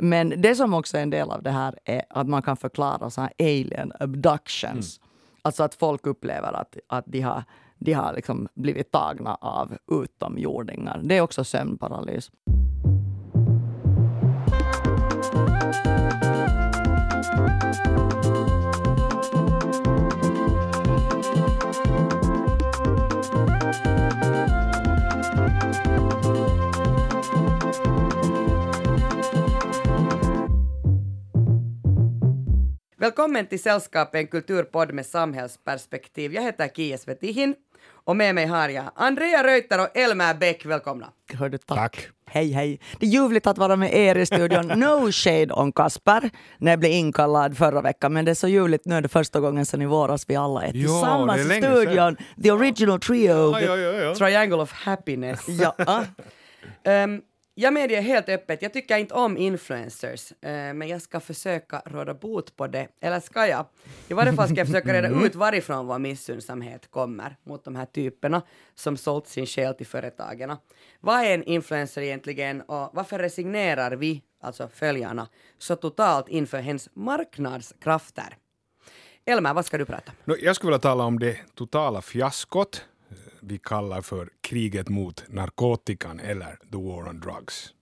Men det som också är en del av det här är att man kan förklara så här alien abductions. Mm. Alltså att folk upplever att, att de har, de har liksom blivit tagna av utomjordingar. Det är också sömnparalys. Välkommen till Sällskapet, en kulturpodd med samhällsperspektiv. Jag heter Kia Svetihin och med mig har jag Andrea Reuter och Elmer Bäck. Välkomna. Hörde, tack. tack. Hej, hej. Det är ljuvligt att vara med er i studion. No shade on Kasper när jag blev inkallad förra veckan, men det är så ljuvligt. Nu är det första gången sedan i våras vi alla är tillsammans ja, är i studion. Sedan. The original trio. Ja, ja, Triangle of happiness. ja. um, Jag medger helt öppet, jag tycker inte om influencers, eh, men jag ska försöka råda bot på det. Eller ska jag? I varje fall ska jag försöka reda mm. ut varifrån vår missunnsamhet kommer mot de här typerna som sålt sin själ till företagen. Vad är en influencer egentligen och varför resignerar vi, alltså följarna, så totalt inför hens marknadskrafter? Elmer, vad ska du prata? Jag skulle vilja tala om det totala fiaskot vi kallar för kriget mot narkotikan eller the war on drugs.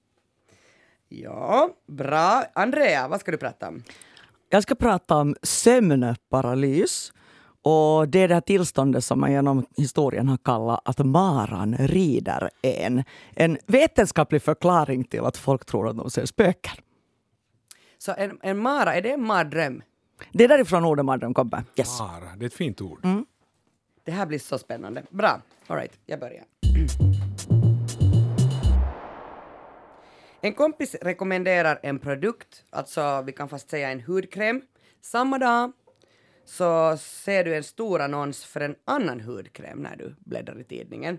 Ja, bra. Andrea, vad ska du prata om? Jag ska prata om sömnparalys. Och det är det här tillståndet som man genom historien har kallat att maran rider en. En vetenskaplig förklaring till att folk tror att de ser spöken. Så en, en mara, är det en mardröm? Det är därifrån ordet mardröm kommer. Yes. Mara, det är ett fint ord. Mm. Det här blir så spännande. Bra. All right, jag börjar. En kompis rekommenderar en produkt, alltså vi kan fast säga en hudkräm. Samma dag så ser du en stor annons för en annan hudkräm när du bläddrar i tidningen.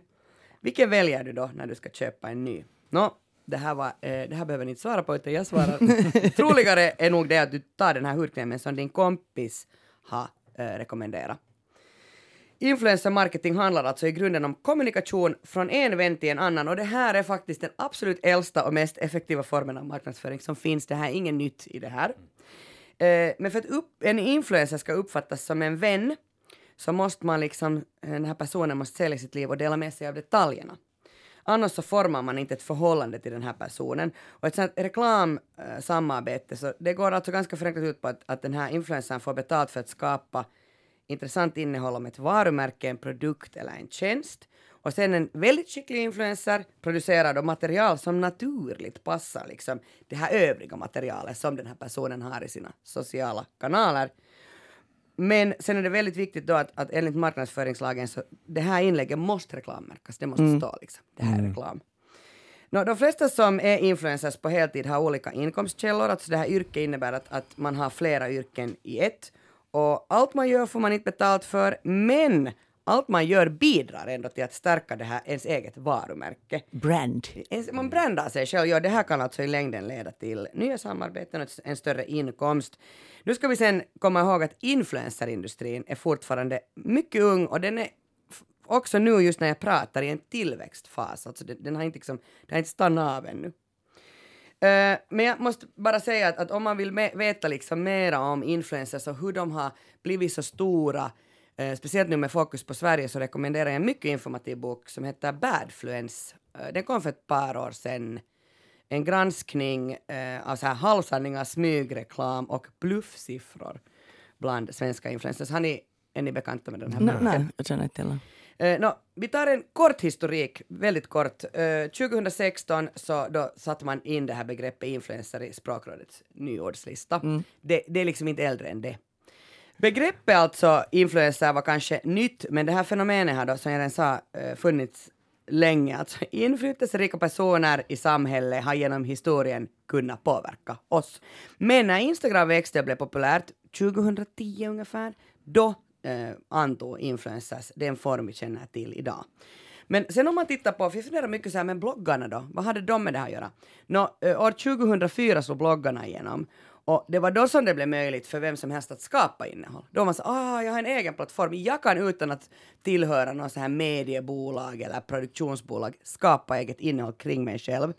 Vilken väljer du då när du ska köpa en ny? Nå, det här, var, eh, det här behöver ni inte svara på, utan jag svarar. Troligare är nog det att du tar den här hudkrämen som din kompis har eh, rekommenderat. Influencer marketing handlar alltså i grunden om kommunikation från en vän till en annan och det här är faktiskt den absolut äldsta och mest effektiva formen av marknadsföring som finns. Det här är inget nytt i det här. Eh, men för att upp, en influencer ska uppfattas som en vän så måste man liksom, eh, den här personen måste sälja sitt liv och dela med sig av detaljerna. Annars så formar man inte ett förhållande till den här personen. Och ett sånt reklamsamarbete, så det går alltså ganska förenklat ut på att, att den här influencern får betalt för att skapa intressant innehåll om ett varumärke, en produkt eller en tjänst. Och sen en väldigt skicklig influencer producerar då material som naturligt passar liksom det här övriga materialet som den här personen har i sina sociala kanaler. Men sen är det väldigt viktigt då att, att enligt marknadsföringslagen så det här inlägget måste reklammärkas, det måste mm. stå liksom, det här är mm. reklam. No, de flesta som är influencers på heltid har olika inkomstkällor, alltså det här yrket innebär att, att man har flera yrken i ett. Och allt man gör får man inte betalt för, men allt man gör bidrar ändå till att stärka det här ens eget varumärke. Brand. Man brandar sig själv. Ja, det här kan alltså i längden leda till nya samarbeten och en större inkomst. Nu ska vi sen komma ihåg att influencerindustrin är fortfarande mycket ung och den är också nu just när jag pratar i en tillväxtfas. Alltså den, den har inte, liksom, den har inte stannat av ännu. Uh, men jag måste bara säga att, att om man vill veta liksom mera om influencers och hur de har blivit så stora, uh, speciellt nu med fokus på Sverige, så rekommenderar jag en mycket informativ bok som heter Badfluence. Uh, den kom för ett par år sedan. En granskning av så här halvsanningar, smygreklam och bluffsiffror bland svenska influencers. Har ni, är ni bekanta med den här boken? Nej, jag känner inte till den. Uh, no, vi tar en kort historik, väldigt kort. Uh, 2016 så då satte man in det här begreppet influencer i språkrådets nyordslista. Mm. Det, det är liksom inte äldre än det. Begreppet alltså influencer var kanske nytt, men det här fenomenet har då, som jag redan sa, uh, funnits länge. Alltså inflytelserika personer i samhället har genom historien kunnat påverka oss. Men när Instagram växte och blev populärt, 2010 ungefär, då eh, antog influencers den form vi känner till idag. Men sen om man tittar på, för jag funderar mycket så här, men bloggarna då, vad hade de med det här att göra? Nå, eh, år 2004 slog bloggarna igenom och det var då som det blev möjligt för vem som helst att skapa innehåll. Då var man sa, ah, jag har en egen plattform, jag kan utan att tillhöra någon så här mediebolag eller produktionsbolag skapa eget innehåll kring mig själv.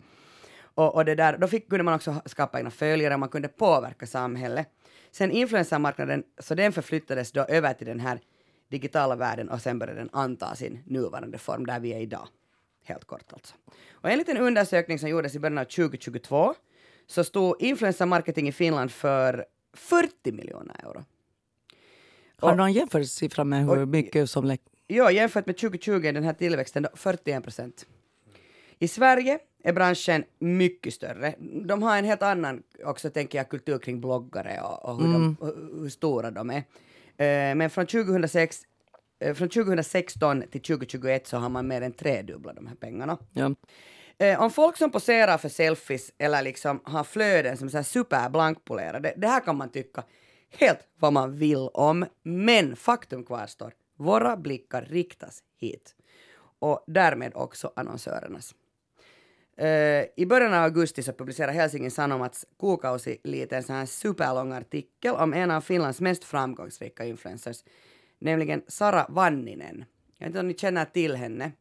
Och, och det där, då fick, kunde man också skapa egna följare, man kunde påverka samhället. Sen influencermarknaden, så den förflyttades då över till den här digitala världen och sen började den anta sin nuvarande form där vi är idag. Helt kort alltså. Och enligt en undersökning som gjordes i början av 2022 så stod influencermarketing i Finland för 40 miljoner euro. Har du någon jämförelsesiffra med hur och- mycket som läck... Jo, jämfört med 2020 är den här tillväxten då 41 procent. I Sverige är branschen mycket större. De har en helt annan, också tänker jag, kultur kring bloggare och, och hur, de, hur, hur stora de är. Eh, men från 2006 eh, från 2016 till 2021 så har man mer än tredubblat de här pengarna. Ja. Eh, om folk som poserar för selfies eller liksom har flöden som är superblankpolerade, det här kan man tycka helt vad man vill om, men faktum kvarstår. Våra blickar riktas hit. Och därmed också annonsörernas. Eh, I början av augusti så publicerade Helsingin Sanomats kuukausi en sån här superlång artikel om en av Finlands mest framgångsrika influencers, nämligen Sara Vanninen. Jag vet inte om ni känner till henne.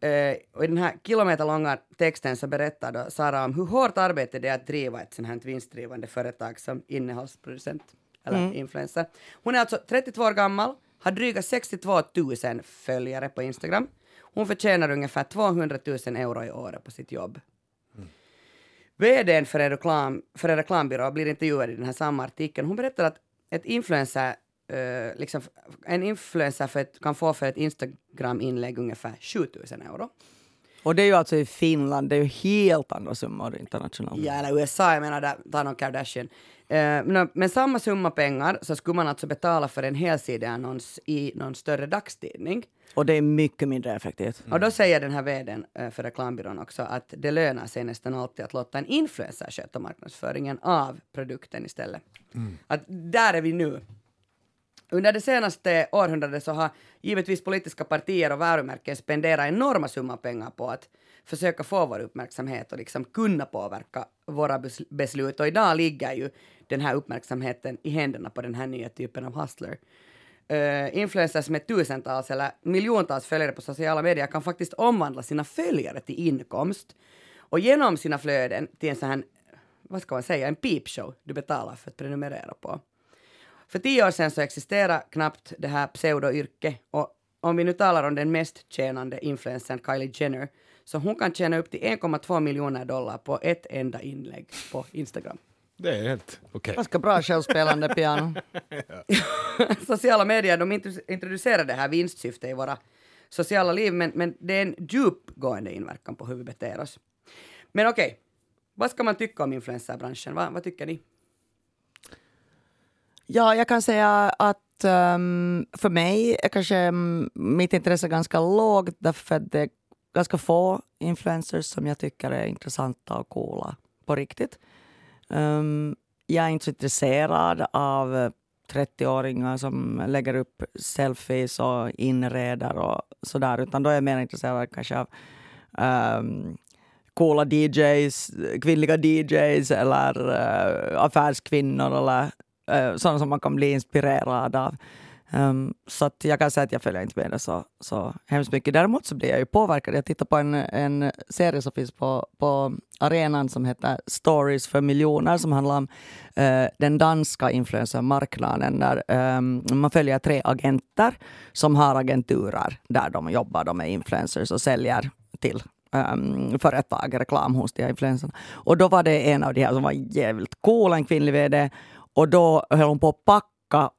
Eh, och I den här kilometerlånga texten så berättar då Sara om hur hårt arbete det är att driva ett sånt här vinstdrivande företag som innehållsproducent eller influencer. Hon är alltså 32 år gammal, har dryga 62 000 följare på Instagram. Hon förtjänar ungefär 200 000 euro i året på sitt jobb. VDn för en, reklam, för en reklambyrå blir intervjuad i den här samma artikeln. Hon berättar att ett influencer, eh, liksom, en influencer för ett, kan få för ett Instagram-inlägg ungefär 7000 euro. Och det är ju alltså i Finland, det är ju helt andra summor internationellt. Ja, eller USA, jag menar där, ta någon Kardashian. Eh, men, samma summa pengar så skulle man alltså betala för en helsideannons i någon större dagstidning. Och det är mycket mindre effektivt. Och då säger den här vdn eh, för reklambyrån också att det lönar sig nästan alltid att låta en influencer sköta marknadsföringen av produkten istället. Att där är vi nu. Under det senaste århundradet så har givetvis politiska partier och varumärken spenderat enorma summor pengar på att försöka få vår uppmärksamhet och liksom kunna påverka våra beslut. Och idag ligger ju den här uppmärksamheten i händerna på den här nya typen av hustler. Uh, influencers med tusentals eller miljontals följare på sociala medier kan faktiskt omvandla sina följare till inkomst och genom sina flöden till en sån här, vad ska man säga, en peepshow du betalar för att prenumerera på. För tio år sedan så existerade knappt det här pseudoyrket och om vi nu talar om den mest tjänande influencern Kylie Jenner så hon kan tjäna upp till 1,2 miljoner dollar på ett enda inlägg på Instagram. Det är helt okej. Ganska bra självspelande piano. sociala medier de introdu- introducerar det här vinstsyftet i våra sociala liv, men, men det är en djupgående inverkan på hur vi beter oss. Men okej, vad ska man tycka om influencerbranschen? Vad, vad tycker ni? Ja, jag kan säga att um, för mig är kanske ehm, mitt intresse ganska lågt därför att det är ganska få influencers som jag tycker är intressanta och coola på riktigt. Um, jag är inte så intresserad av 30-åringar som lägger upp selfies och inreder och sådär, utan då är jag mer intresserad kanske av um, coola DJs, kvinnliga DJs eller uh, affärskvinnor eller uh, sådana som man kan bli inspirerad av. Um, så att jag kan säga att jag följer inte med det så, så hemskt mycket. Däremot så blir jag ju påverkad. Jag tittar på en, en serie som finns på, på arenan som heter Stories för miljoner som handlar om uh, den danska influencermarknaden där um, man följer tre agenter som har agenturer där de jobbar de är influencers och säljer till um, företag, reklam hos de här influencerna. Och då var det en av de här som var jävligt cool, en kvinnlig vd. Och då höll hon på att packa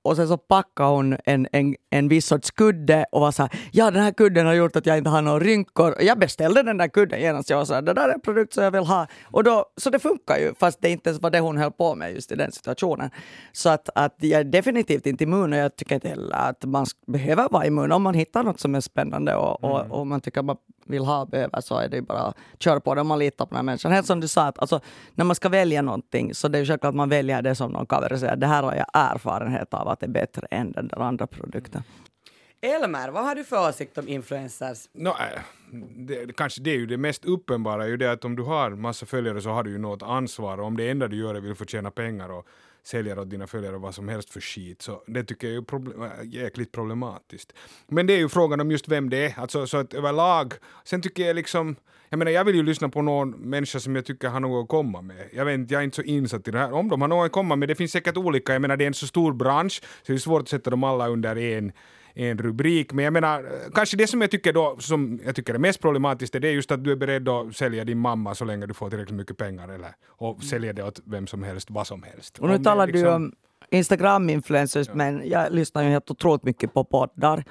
och sen så packade hon en, en, en viss sorts kudde och var så här, ja den här kudden har gjort att jag inte har några rynkor. Jag beställde den där kudden genast. Jag var så här, det där är en produkt som jag vill ha. Och då, så det funkar ju, fast det inte ens var det hon höll på med just i den situationen. Så att, att jag är definitivt inte immun och jag tycker inte heller att man behöver vara immun. Om man hittar något som är spännande och, och, och man tycker att man vill ha och behöver så är det ju bara att köra på det om man litar på den här människan. Helt som du sa, att alltså, när man ska välja någonting så det är ju självklart att man väljer det som någon cover säger, det här har jag erfarenhet av att det är bättre än den där andra produkten. Elmer, vad har du för åsikt om influencers? No, äh, det, kanske det är ju det mest uppenbara, är ju det att om du har massa följare så har du ju något ansvar och om det enda du gör är vill få tjäna pengar och säljer åt dina följare vad som helst för skit. Så det tycker jag är problem, äh, jäkligt problematiskt. Men det är ju frågan om just vem det är. Alltså så att överlag. Sen tycker jag liksom, jag menar jag vill ju lyssna på någon människa som jag tycker har något att komma med. Jag vet inte, jag är inte så insatt i det här. Om de har något att komma med, det finns säkert olika. Jag menar det är en så stor bransch så det är svårt att sätta dem alla under en en rubrik. Men jag menar, kanske det som jag tycker då, som jag tycker är mest problematiskt, det är just att du är beredd att sälja din mamma så länge du får tillräckligt mycket pengar eller och sälja det åt vem som helst, vad som helst. Och nu Om det talar liksom- du om Instagram-influencers, men jag lyssnar ju helt otroligt mycket på poddar.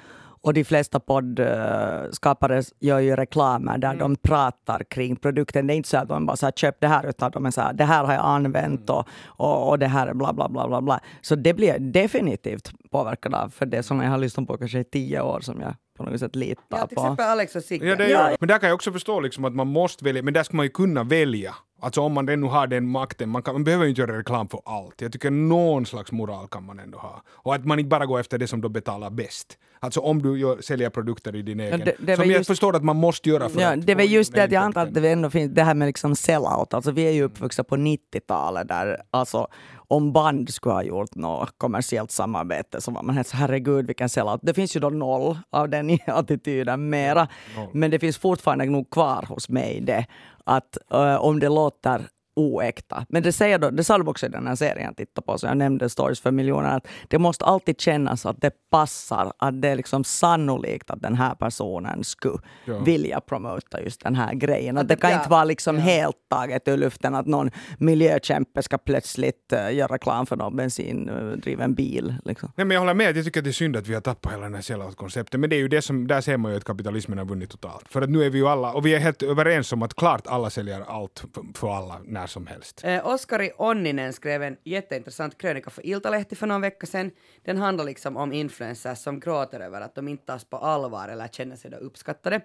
Och de flesta poddskapare gör ju reklamer där de pratar kring produkten. Det är inte så att de bara så här, köp det här, utan de är så här, det här har jag använt och, och, och det här är bla bla bla bla bla. Så det blir jag definitivt påverkad av, för det som jag har lyssnat på kanske i tio år som jag på något sätt litar Ja, till på. exempel Alex och Sigge. Ja, det Ja. Men där kan jag också förstå liksom att man måste välja, men där ska man ju kunna välja. Alltså om man nu har den makten, man, kan, man behöver ju inte göra reklam för allt. Jag tycker någon slags moral kan man ändå ha. Och att man inte bara går efter det som då betalar bäst. Alltså om du gör, säljer produkter i din egen. det- det som jag just- förstår att man måste göra för Ja, att det få just det att jag antar att det ändå finns det här med liksom sellout. Alltså vi är ju uppvuxna på 90-talet där alltså om band skulle ha gjort något kommersiellt samarbete så var man helt så herregud vilken sellout. Det finns ju då noll av den attityden mera. Men det finns fortfarande nog kvar hos mig det att eh, om det låter oäkta. Men det, säger då, det sa de också i den här serien jag tittade på, så jag nämnde Stories för miljoner, att det måste alltid kännas att det passar, att det är liksom sannolikt att den här personen skulle Ja. vilja promota just den här grejen. Att Att det kan ja, inte vara liksom ja. helt taget ur luften att någon miljökämpe ska plötsligt uh, göra reklam för någon bensindriven bil. Liksom. Nej, men jag håller med, jag tycker att det är synd att vi har tappat hela det här sellout-konceptet. Men det är ju det som, där ser man ju att kapitalismen har vunnit totalt. För att nu är vi ju alla, och vi är helt överens om att klart alla säljer allt för- för alla när som helst. Eh, Oskari Onninen skrev en jätteintressant krönika för Iltalehti för någon vecka sedan. Den handlar liksom om influencers som gråter över att de inte tas på allvar eller känner sig då uppskattade.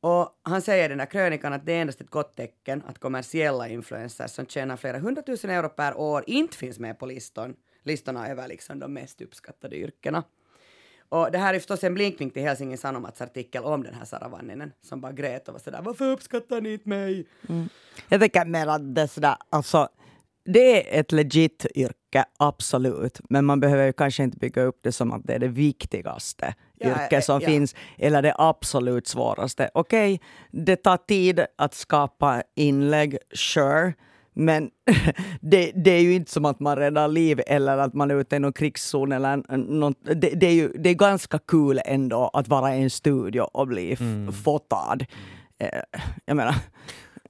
Och han säger i den här krönikan att det är endast ett gott tecken att kommersiella influencers som tjänar flera hundratusen euro per år inte finns med på listan, listorna över liksom de mest uppskattade yrkena. Och det här är förstås en blinkning till Helsingin Sanomats artikel om den här Sara Vanninen som bara grät och var sådär varför uppskattar ni inte mig? Jag tänker mer att det är sådär, alltså, det är ett legit yrke, absolut. Men man behöver ju kanske inte bygga upp det som att det är det viktigaste Ja, yrket som ja. finns, eller det absolut svåraste. Okej, det tar tid att skapa inlägg, sure. Men det, det är ju inte som att man räddar liv eller att man är ute i någon krigszon. Eller något. Det, det, är ju, det är ganska kul ändå att vara i en studio och bli f- fotad. Eh, Jag menar,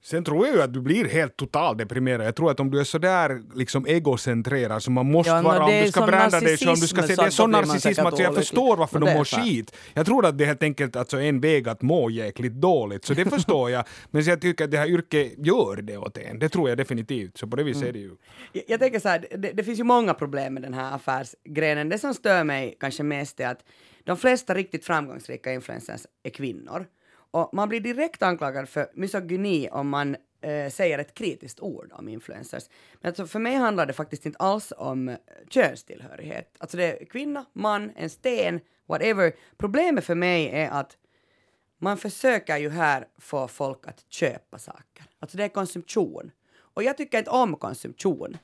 Sen tror jag ju att du blir helt totalt deprimerad. Jag tror att om du är sådär liksom egocentrerad som man måste Ja, vara, om du ska sån brända dig, så om du ska se, det är så sån narcissism. Alltså jag förstår varför de mår skit. Jag tror att det är helt enkelt alltså en väg att må jäkligt dåligt, så det förstår jag. Men jag tycker att det här yrket gör det åt en. Det tror jag definitivt. Så på det viset är det ju. Jag, jag tänker så här, det, det finns ju många problem med den här affärsgrenen. Det som stör mig kanske mest är att de flesta riktigt framgångsrika influencers är kvinnor. Och man blir direkt anklagad för misogyni om man eh, säger ett kritiskt ord om influencers. Men alltså för mig handlar det faktiskt inte alls om eh, könstillhörighet. Alltså det är kvinna, man, en sten, whatever. Problemet för mig är att man försöker ju här få folk att köpa saker. Alltså det är konsumtion. Och jag tycker inte om konsumtion.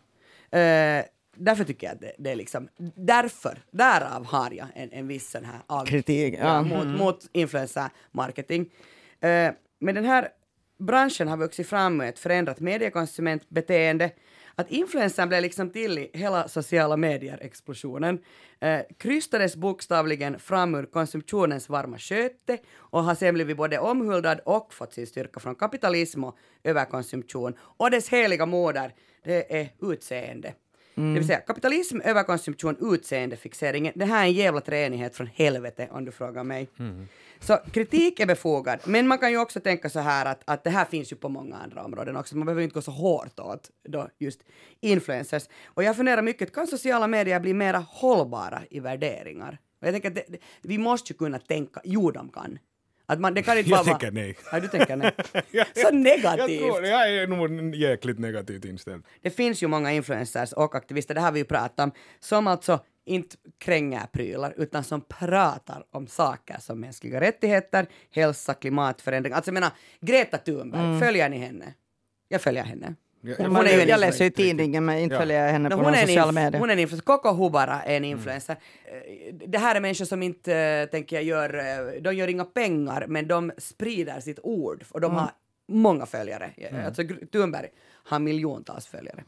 Eh, därför tycker jag att det, det är liksom, därför, därav har jag en, en viss sån här agg Kritik, ja. mot, mot influencer-marketing. Eh, men den här branschen har vuxit fram med ett förändrat mediekonsumentbeteende. Att influensen blev liksom till i hela sociala medier-explosionen. Eh, krystades bokstavligen fram ur konsumtionens varma sköte och har sen blivit både omhuldad och fått sin styrka från kapitalism och överkonsumtion. Och dess heliga moder, det är utseende. Det vill säga kapitalism, överkonsumtion, utseendefixering. Det här är en jävla treenighet från helvete om du frågar mig. Så kritik är befogad, men man kan ju också tänka så här att, att det här finns ju på många andra områden också. Man behöver inte gå så hårt åt då just influencers. Och jag funderar mycket, kan sociala medier bli mera hållbara i värderingar? Och jag tänker att det, vi måste ju kunna tänka, jo de kan. Att man, det kan inte Jag bara vara- tänker nej. Ja, du tänker nej. Jag- Så Jag, negativt. tror, jag är nog jäkligt negativt inställd. Det finns ju många influencers och aktivister, det har vi ju pratat om, som alltså inte kränger prylar, utan som pratar om saker som mänskliga rättigheter, hälsa, klimatförändring. Alltså jag menar, Greta Thunberg, följer ni henne? Jag följer henne. Ja, Jag, hon är jag läser ju tidningen men inte Ja. följer jag henne No, på hon, några sociala medier. hon är en influencer. Koko Hubara är en influencer. Eh, Det här är människor som inte, eh, tänker jag, gör, eh, de gör inga pengar, men de sprider sitt ord och de har många följare. Alltså Gr- Thunberg har miljontals följare.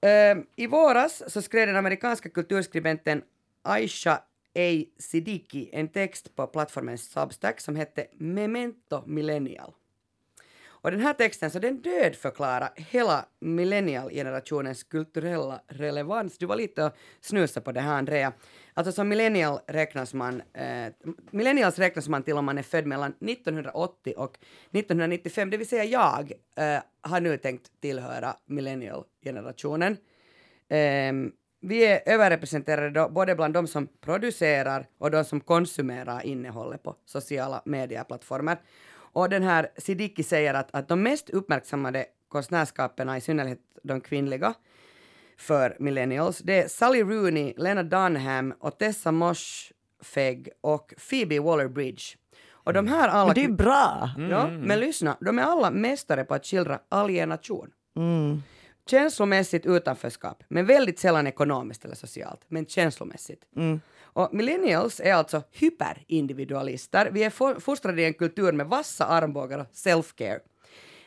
Eh, I våras så skrev den amerikanska kulturskribenten Aisha A. Siddiqui en text på plattformen Substack som hette Memento Millennial. Och den här texten så den dödförklarar hela millennialgenerationens kulturella relevans. Du var lite och snusa på det här Andrea. Alltså som millennial räknas man, eh, millennials räknas man till om man är född mellan 1980 och 1995, det vill säga jag eh, har nu tänkt tillhöra millennialgenerationen. Eh, vi är överrepresenterade då, både bland de som producerar och de som konsumerar innehållet på sociala medieplattformar. Och den här Siddiqui säger att, att de mest uppmärksammade konstnärskaperna, i synnerhet de kvinnliga, för millennials, det är Sally Rooney, Lena Dunham och Tessa Moshfegh och Phoebe Waller-Bridge. Och de här alla... Det är bra! Ja, men lyssna, de är alla mästare på att skildra alienation. Mm. Känslomässigt utanförskap, men väldigt sällan ekonomiskt eller socialt, men känslomässigt. Mm. Och millennials är alltså hyperindividualister. Vi är fostrade i en kultur med vassa armbågar och self-care.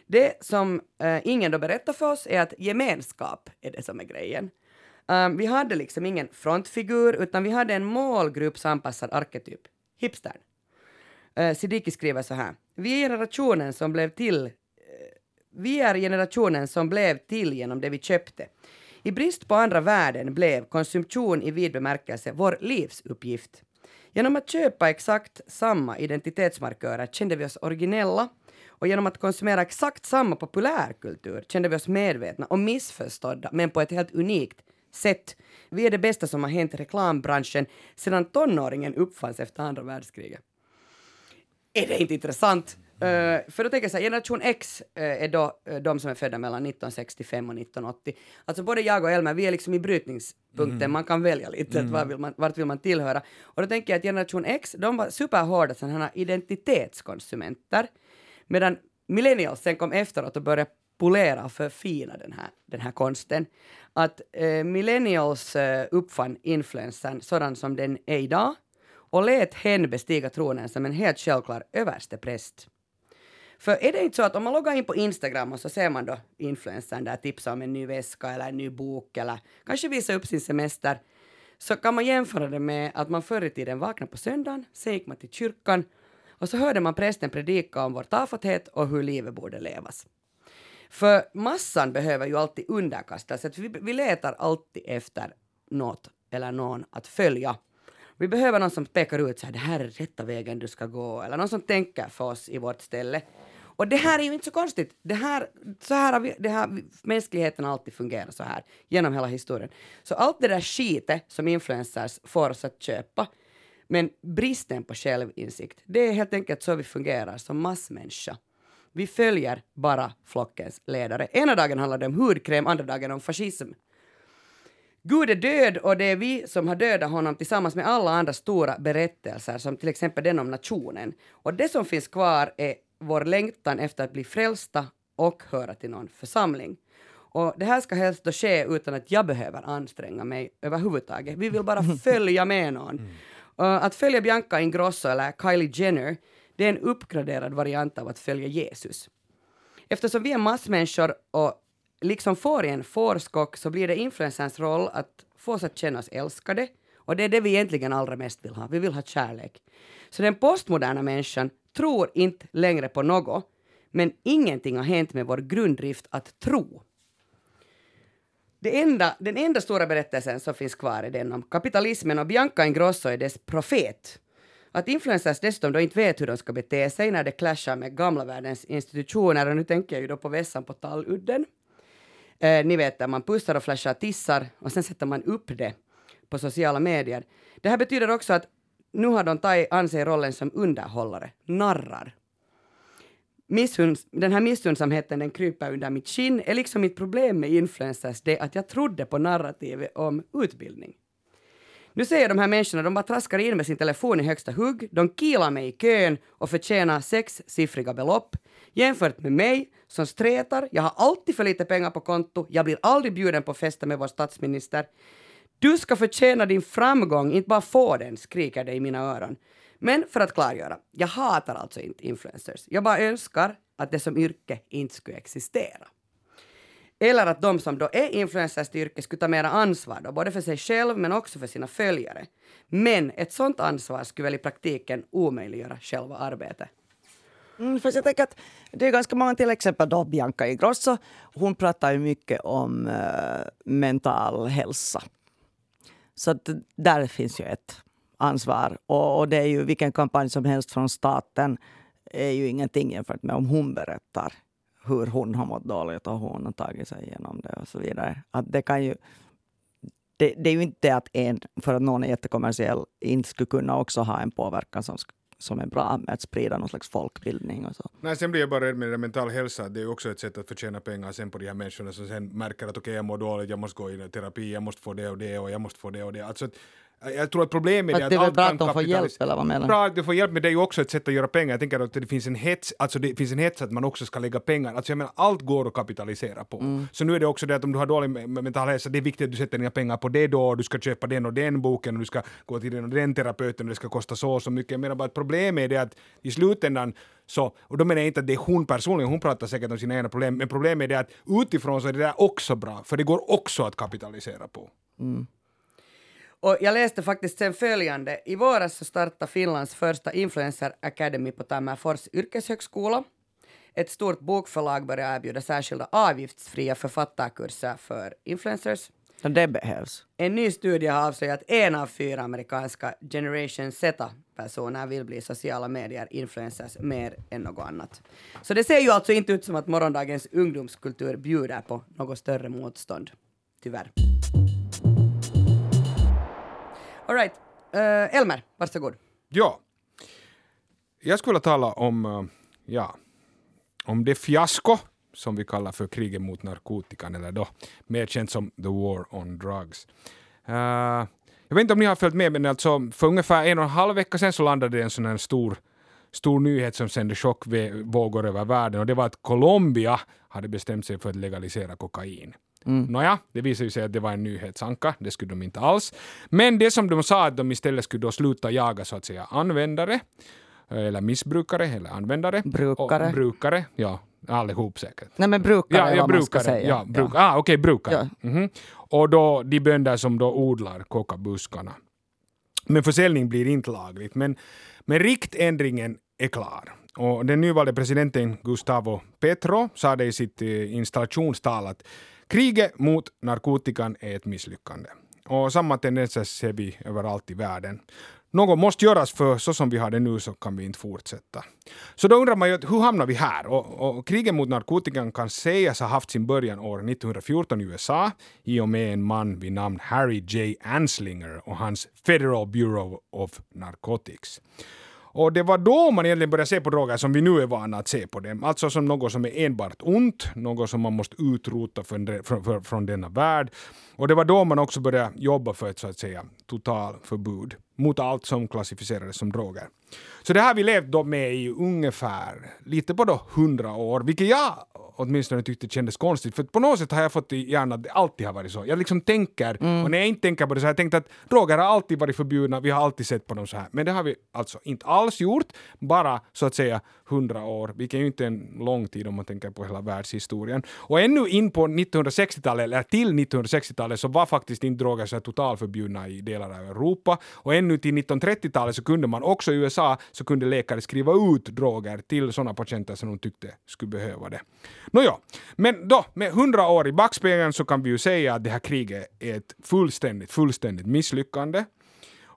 Det som eh, ingen då berättar för oss är att gemenskap är det som är grejen. Um, vi hade liksom ingen frontfigur, utan vi hade en målgruppsanpassad arketyp, hipstern. Uh, Siddiqui skriver så här. Vi är generationen som blev till Uh, vi är generationen som blev till genom det vi köpte. I brist på andra värden blev konsumtion i vid bemärkelse vår livsuppgift. Genom att köpa exakt samma identitetsmarkörer kände vi oss originella och genom att konsumera exakt samma populärkultur kände vi oss medvetna och missförstådda men på ett helt unikt sätt. Vi är det bästa som har hänt reklambranschen sedan tonåringen uppfanns efter andra världskriget. Är det inte intressant? Eh, för då tänker jag så här, generation X eh, är då eh, de som är födda mellan 1965 och 1980. Alltså både jag och Elmer, vi är liksom i brytningspunkten, man kan välja lite, att var vill man, vart vill man tillhöra. Och då tänker jag att generation X, de var superhårda sådana identitetskonsumenter, medan millennials sen kom efteråt och började polera och förfina den här, den här konsten. Att millennials uppfann influensen sådan som den är idag och lät hen bestiga tronen som en helt självklar överstepräst. För är det inte så att om man loggar in på Instagram och så ser man då influencern där tipsa om en ny väska eller en ny bok eller kanske visa upp sin semester så kan man jämföra det med att man förr i tiden vaknade på söndagen, sen gick man till kyrkan och så hörde man prästen predika om vår tafatthet och hur livet borde levas. För massan behöver ju alltid underkastas, att vi, vi letar alltid efter något eller någon att följa. Vi behöver någon som pekar ut så här, det här är rätta vägen du ska gå, eller någon som tänker för oss i vårt ställe. Och det här är ju inte så konstigt. Det här, så här har vi, det här, mänskligheten har alltid fungerat så här genom hela historien. Så allt det där skitet som influencers får oss att köpa, men bristen på självinsikt, det är helt enkelt så vi fungerar som massmänniska. Vi följer bara flockens ledare. Ena dagen handlar det om hudkräm, andra dagen om fascism. Gud är död och det är vi som har dödat honom tillsammans med alla andra stora berättelser som till exempel den om nationen. Och det som finns kvar är vår längtan efter att bli frälsta och höra till någon församling. Och det här ska helst då ske utan att jag behöver anstränga mig överhuvudtaget. Vi vill bara följa med någon. Uh, att följa Bianca Ingrosso eller Kylie Jenner, det är en uppgraderad variant av att följa Jesus. Eftersom vi är massmänniskor och liksom får i en fårskock så blir det influencerns roll att få oss att känna oss älskade och det är det vi egentligen allra mest vill ha. Vi vill ha kärlek. Så den postmoderna människan tror inte längre på något men ingenting har hänt med vår grunddrift att tro. Det enda, den enda stora berättelsen som finns kvar är den om kapitalismen och Bianca Ingrosso är dess profet. Att influencers dessutom då inte vet hur de ska bete sig när det clashar med gamla världens institutioner, och nu tänker jag ju då på vässan på Talludden. Eh, ni vet där man pussar och flashar tissar och sen sätter man upp det på sociala medier. Det här betyder också att nu har de tagit an sig rollen som underhållare, narrar. Missunds, den här missunnsamheten den kryper under mitt skinn är liksom mitt problem med influencers det att jag trodde på narrativet om utbildning. Nu ser de här människorna, de bara traskar in med sin telefon i högsta hugg, de kilar mig i kön och förtjänar sexsiffriga belopp. Jämfört med mig som stretar, jag har alltid för lite pengar på konto, jag blir aldrig bjuden på fester med vår statsminister. Du ska förtjäna din framgång, inte bara få den, skriker det i mina öron. Men för att klargöra, jag hatar alltså inte influencers. Jag bara önskar att det som yrke inte skulle existera. Eller att de som då är influencers till yrke skulle ta mera ansvar då, både för sig själv men också för sina följare. Men ett sånt ansvar skulle väl i praktiken omöjliggöra själva arbetet. Mm, för jag tänker att det är ganska många, till exempel då Bianca Ingrosso, hon pratar ju mycket om uh, mental hälsa. Så att där finns ju ett ansvar. Och, och, det är ju vilken kampanj som helst från staten är ju ingenting jämfört med om hon berättar hur hon har mått dåligt och hur hon har tagit sig igenom det och så vidare. Att det kan ju det, det, är ju inte att en, för att någon är jättekommersiell, inte skulle kunna också ha en påverkan som, som är bra med att sprida någon slags folkbildning och så. Nej, sen blir jag bara rädd med det mental hälsa, det är ju också ett sätt att förtjäna pengar sen på de här människorna som sen märker att okej, okay, jag mår dåligt, jag måste gå i terapi, jag måste få det och det och jag måste få det och det. Alltså, jag tror att problemet är att, det är bra att de får hjälp, eller vad menar Bra att de får hjälp, men det är ju också ett sätt att göra pengar. Jag tänker att det finns en hets, alltså det finns en hets att man också ska lägga pengar. Alltså jag menar, allt går att kapitalisera på. Mm. Så nu är det också det att om du har dålig mental hälsa, det är viktigt att du sätter dina pengar på det då, du ska köpa den och den boken, och du ska gå till den och den terapeuten, och det ska kosta så och så mycket. Jag menar bara att problemet är det att i slutändan så, och då menar jag inte att det är hon personligen, hon pratar säkert om sina egna problem, men problemet är det att utifrån så är det där också bra, för det går också att kapitalisera på. Mm. Och jag läste faktiskt sen följande. I våras så startade Finlands första Influencer Academy på Tammerfors yrkeshögskola. Ett stort bokförlag börjar erbjuda särskilda avgiftsfria författarkurser för influencers. Det behövs. En ny studie har avslöjat att en av fyra amerikanska Generation Z-personer vill bli sociala medier-influencers mer än något annat. Så det ser ju alltså inte ut som att morgondagens ungdomskultur bjuder på något större motstånd. Tyvärr. Alright. Uh, eh, Elmer, varsågod. Ja. Jag skulle tala om, uh, ja, om det fiasko som vi kallar för kriget mot narkotikan, eller då mer känt som the war on drugs. Uh, jag vet inte om ni har följt med, men alltså för ungefär en och en halv vecka sedan så landade det en sån här stor stor nyhet som sände chockvågor över världen och det var att Colombia hade bestämt sig för att legalisera kokain. Mm. Nåja, det visade ju sig att det var en nyhetsanka, det skulle de inte alls. Men det som de sa att de istället skulle då sluta jaga så att säga användare, eller missbrukare eller användare. Brukare. Och brukare, ja. Allihop säkert. Nej men brukare ja, ja, vad brukare, man ska säga. Ja, bruk, ja. Ah, okej, okay, brukare. Ja. Mm -hmm. Och då de bönder som då odlar kokabuskarna. Men försäljning blir inte lagligt. Men, men riktändringen är klar. Och den nyvalde presidenten Gustavo Petro sa det i sitt eh, installationstal att Kriget mot narkotikan är ett misslyckande. Och samma tendenser ser vi överallt i världen. Något måste göras för så som vi har det nu så kan vi inte fortsätta. Så då undrar man ju hur hamnar vi här? Och, och kriget mot narkotikan kan sägas ha haft sin början år 1914 i USA i och med en man vid namn Harry J. Anslinger och hans Federal Bureau of Narcotics. Och det var då man egentligen började se på droger som vi nu är vana att se på dem. Alltså som något som är enbart ont, något som man måste utrota från, från, från denna värld. Och det var då man också började jobba för ett så att säga totalförbud mot allt som klassificerades som droger. Så det här har vi levt då med i ungefär lite på då hundra år, vilket jag åtminstone tyckte kändes konstigt. För på något sätt har jag fått i hjärnan att det alltid har varit så. Jag liksom tänker, mm. och när jag inte tänker på det så har jag tänkt att droger har alltid varit förbjudna, vi har alltid sett på dem så här. Men det har vi alltså inte alls gjort, bara så att säga hundra år, vilket är ju inte en lång tid om man tänker på hela världshistorien. Och ännu in på 1960-talet, eller till 1960-talet, så var faktiskt inte droger så totalförbjudna i delar av Europa. Och ännu till 1930-talet så kunde man också i USA så kunde läkare skriva ut droger till sådana patienter som de tyckte skulle behöva det. Nåja, men då med hundra år i backspegeln så kan vi ju säga att det här kriget är ett fullständigt, fullständigt misslyckande.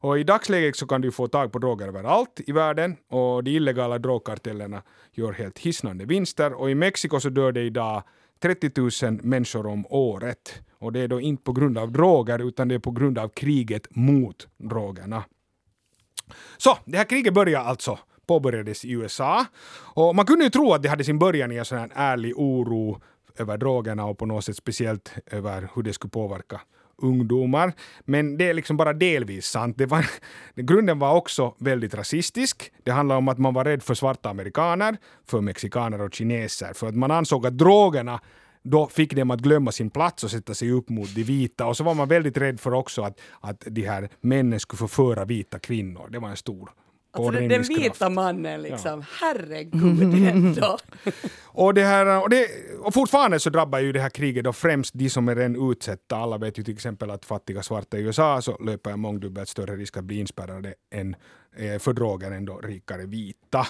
Och i dagsläget så kan du få tag på droger överallt i världen och de illegala drogkartellerna gör helt hisnande vinster och i Mexiko så dör det idag 30 000 människor om året. Och det är då inte på grund av droger utan det är på grund av kriget mot drogerna. Så, det här kriget börjar alltså påbörjades i USA. Och man kunde ju tro att det hade sin början i en sån här ärlig oro över drogerna och på något sätt speciellt över hur det skulle påverka ungdomar. Men det är liksom bara delvis sant. Det var, grunden var också väldigt rasistisk. Det handlar om att man var rädd för svarta amerikaner, för mexikaner och kineser. För att man ansåg att drogerna då fick dem att glömma sin plats och sätta sig upp mot de vita. Och så var man väldigt rädd för också att, att de här männen skulle förföra vita kvinnor. Det var en stor Alltså den, den vita mannen liksom, ja. herregud ändå. och, det här, och, det, och fortfarande så drabbar ju det här kriget då främst de som är redan utsatta. Alla vet ju till exempel att fattiga svarta i USA så löper mångdubbelt större risk att bli inspärrade än, eh, för droger än då rikare vita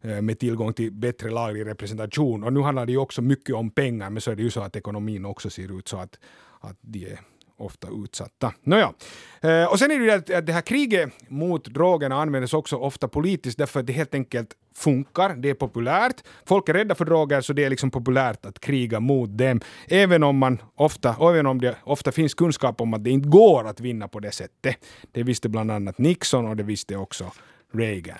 eh, med tillgång till bättre laglig representation. Och nu handlar det ju också mycket om pengar, men så är det ju så att ekonomin också ser ut så att, att de är ofta utsatta. Nåja. Eh, och sen är det ju att det här kriget mot drogerna används också ofta politiskt därför att det helt enkelt funkar, det är populärt. Folk är rädda för droger så det är liksom populärt att kriga mot dem. Även om, man ofta, även om det ofta finns kunskap om att det inte går att vinna på det sättet. Det visste bland annat Nixon och det visste också Reagan.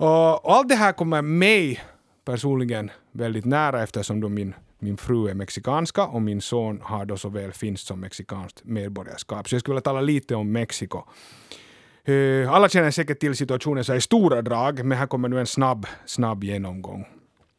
Och allt det här kommer mig personligen väldigt nära eftersom då min min fru är mexikanska och min son har då såväl finskt som mexikanskt medborgarskap. Så jag skulle vilja tala lite om Mexiko. Eh, alla känner säkert till situationen så i stora drag, men här kommer nu en snabb, snabb genomgång.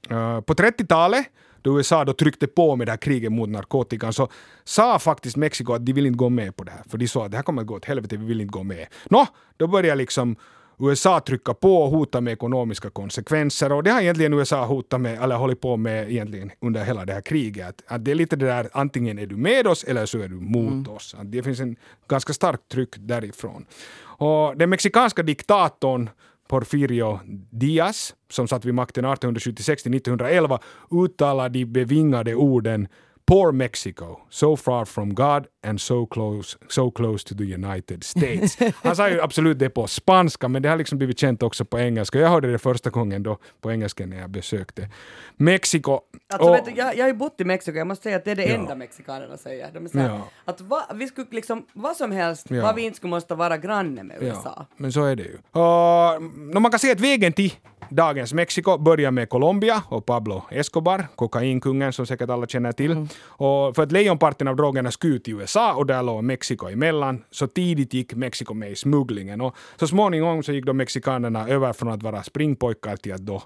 Eh, på 30-talet då USA då tryckte på med det här kriget mot narkotikan så sa faktiskt Mexiko att de vill inte gå med på det här. För de sa att det här kommer att gå åt helvete, vi vill inte gå med. Nå, då började liksom USA trycka på och hota med ekonomiska konsekvenser och det har egentligen USA hotat med, eller hållit på med egentligen under hela det här kriget. Att, att det är lite det där, antingen är du med oss eller så är du mot mm. oss. Att det finns en ganska starkt tryck därifrån. Och den mexikanska diktatorn Porfirio Diaz, som satt vid makten 1876 till 1911, uttalade de bevingade orden Poor Mexico, so far from God and so close, so close to the United States. Han sa ju absolut det på spanska, men det har liksom blivit känt också på engelska. Jag hörde det första gången då på engelska när jag besökte Mexiko. Alltså, och, du, jag, jag har ju bott i Mexiko, jag måste säga att det är det ja. enda mexikanerna säger. De säger ja. att va, vi skulle liksom, vad som helst, ja. vad vi inte skulle måste vara granne med USA. Ja, men så är det ju. Och, man kan säga att vägen till dagens Mexiko börjar med Colombia och Pablo Escobar, kokainkungen som säkert alla känner till. Mm. Och för att lejonparten av drogerna skulle ut till USA och där låg Mexiko emellan, så tidigt gick Mexiko med i smugglingen. Och så småningom så gick då mexikanerna över från att vara springpojkar till att då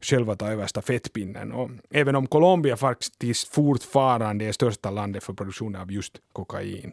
själva ta över stafettpinnen. Och även om Colombia faktiskt fortfarande är största landet för produktion av just kokain.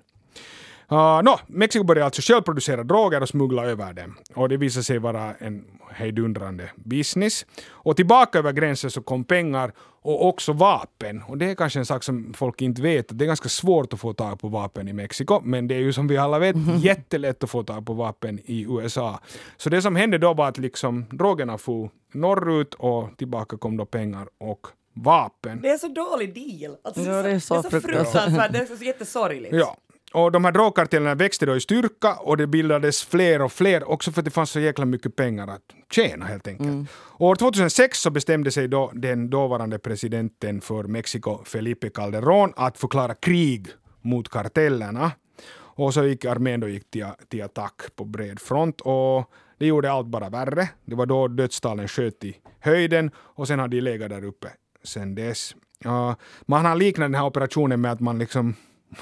Uh, no, Mexiko började alltså själv producera droger och smuggla över dem. Och det visade sig vara en hejdundrande business. Och tillbaka över gränsen så kom pengar och också vapen. Och det är kanske en sak som folk inte vet. Det är ganska svårt att få tag på vapen i Mexiko, men det är ju som vi alla vet jättelätt att få tag på vapen i USA. Så det som hände då var att liksom drogerna for norrut och tillbaka kom då pengar och vapen. Det är så dålig deal. Alltså, ja, det är så, det är så fruktansvärt. Det är så jättesorgligt. Ja. Och de här drogkartellerna växte då i styrka och det bildades fler och fler också för att det fanns så jäkla mycket pengar att tjäna helt enkelt. Mm. År 2006 så bestämde sig då den dåvarande presidenten för Mexiko, Felipe Calderón, att förklara krig mot kartellerna. Och så gick armén då gick till, till attack på bred front och det gjorde allt bara värre. Det var då dödstalen sköt i höjden och sen har de legat där uppe sen dess. Uh, man har liknat den här operationen med att man liksom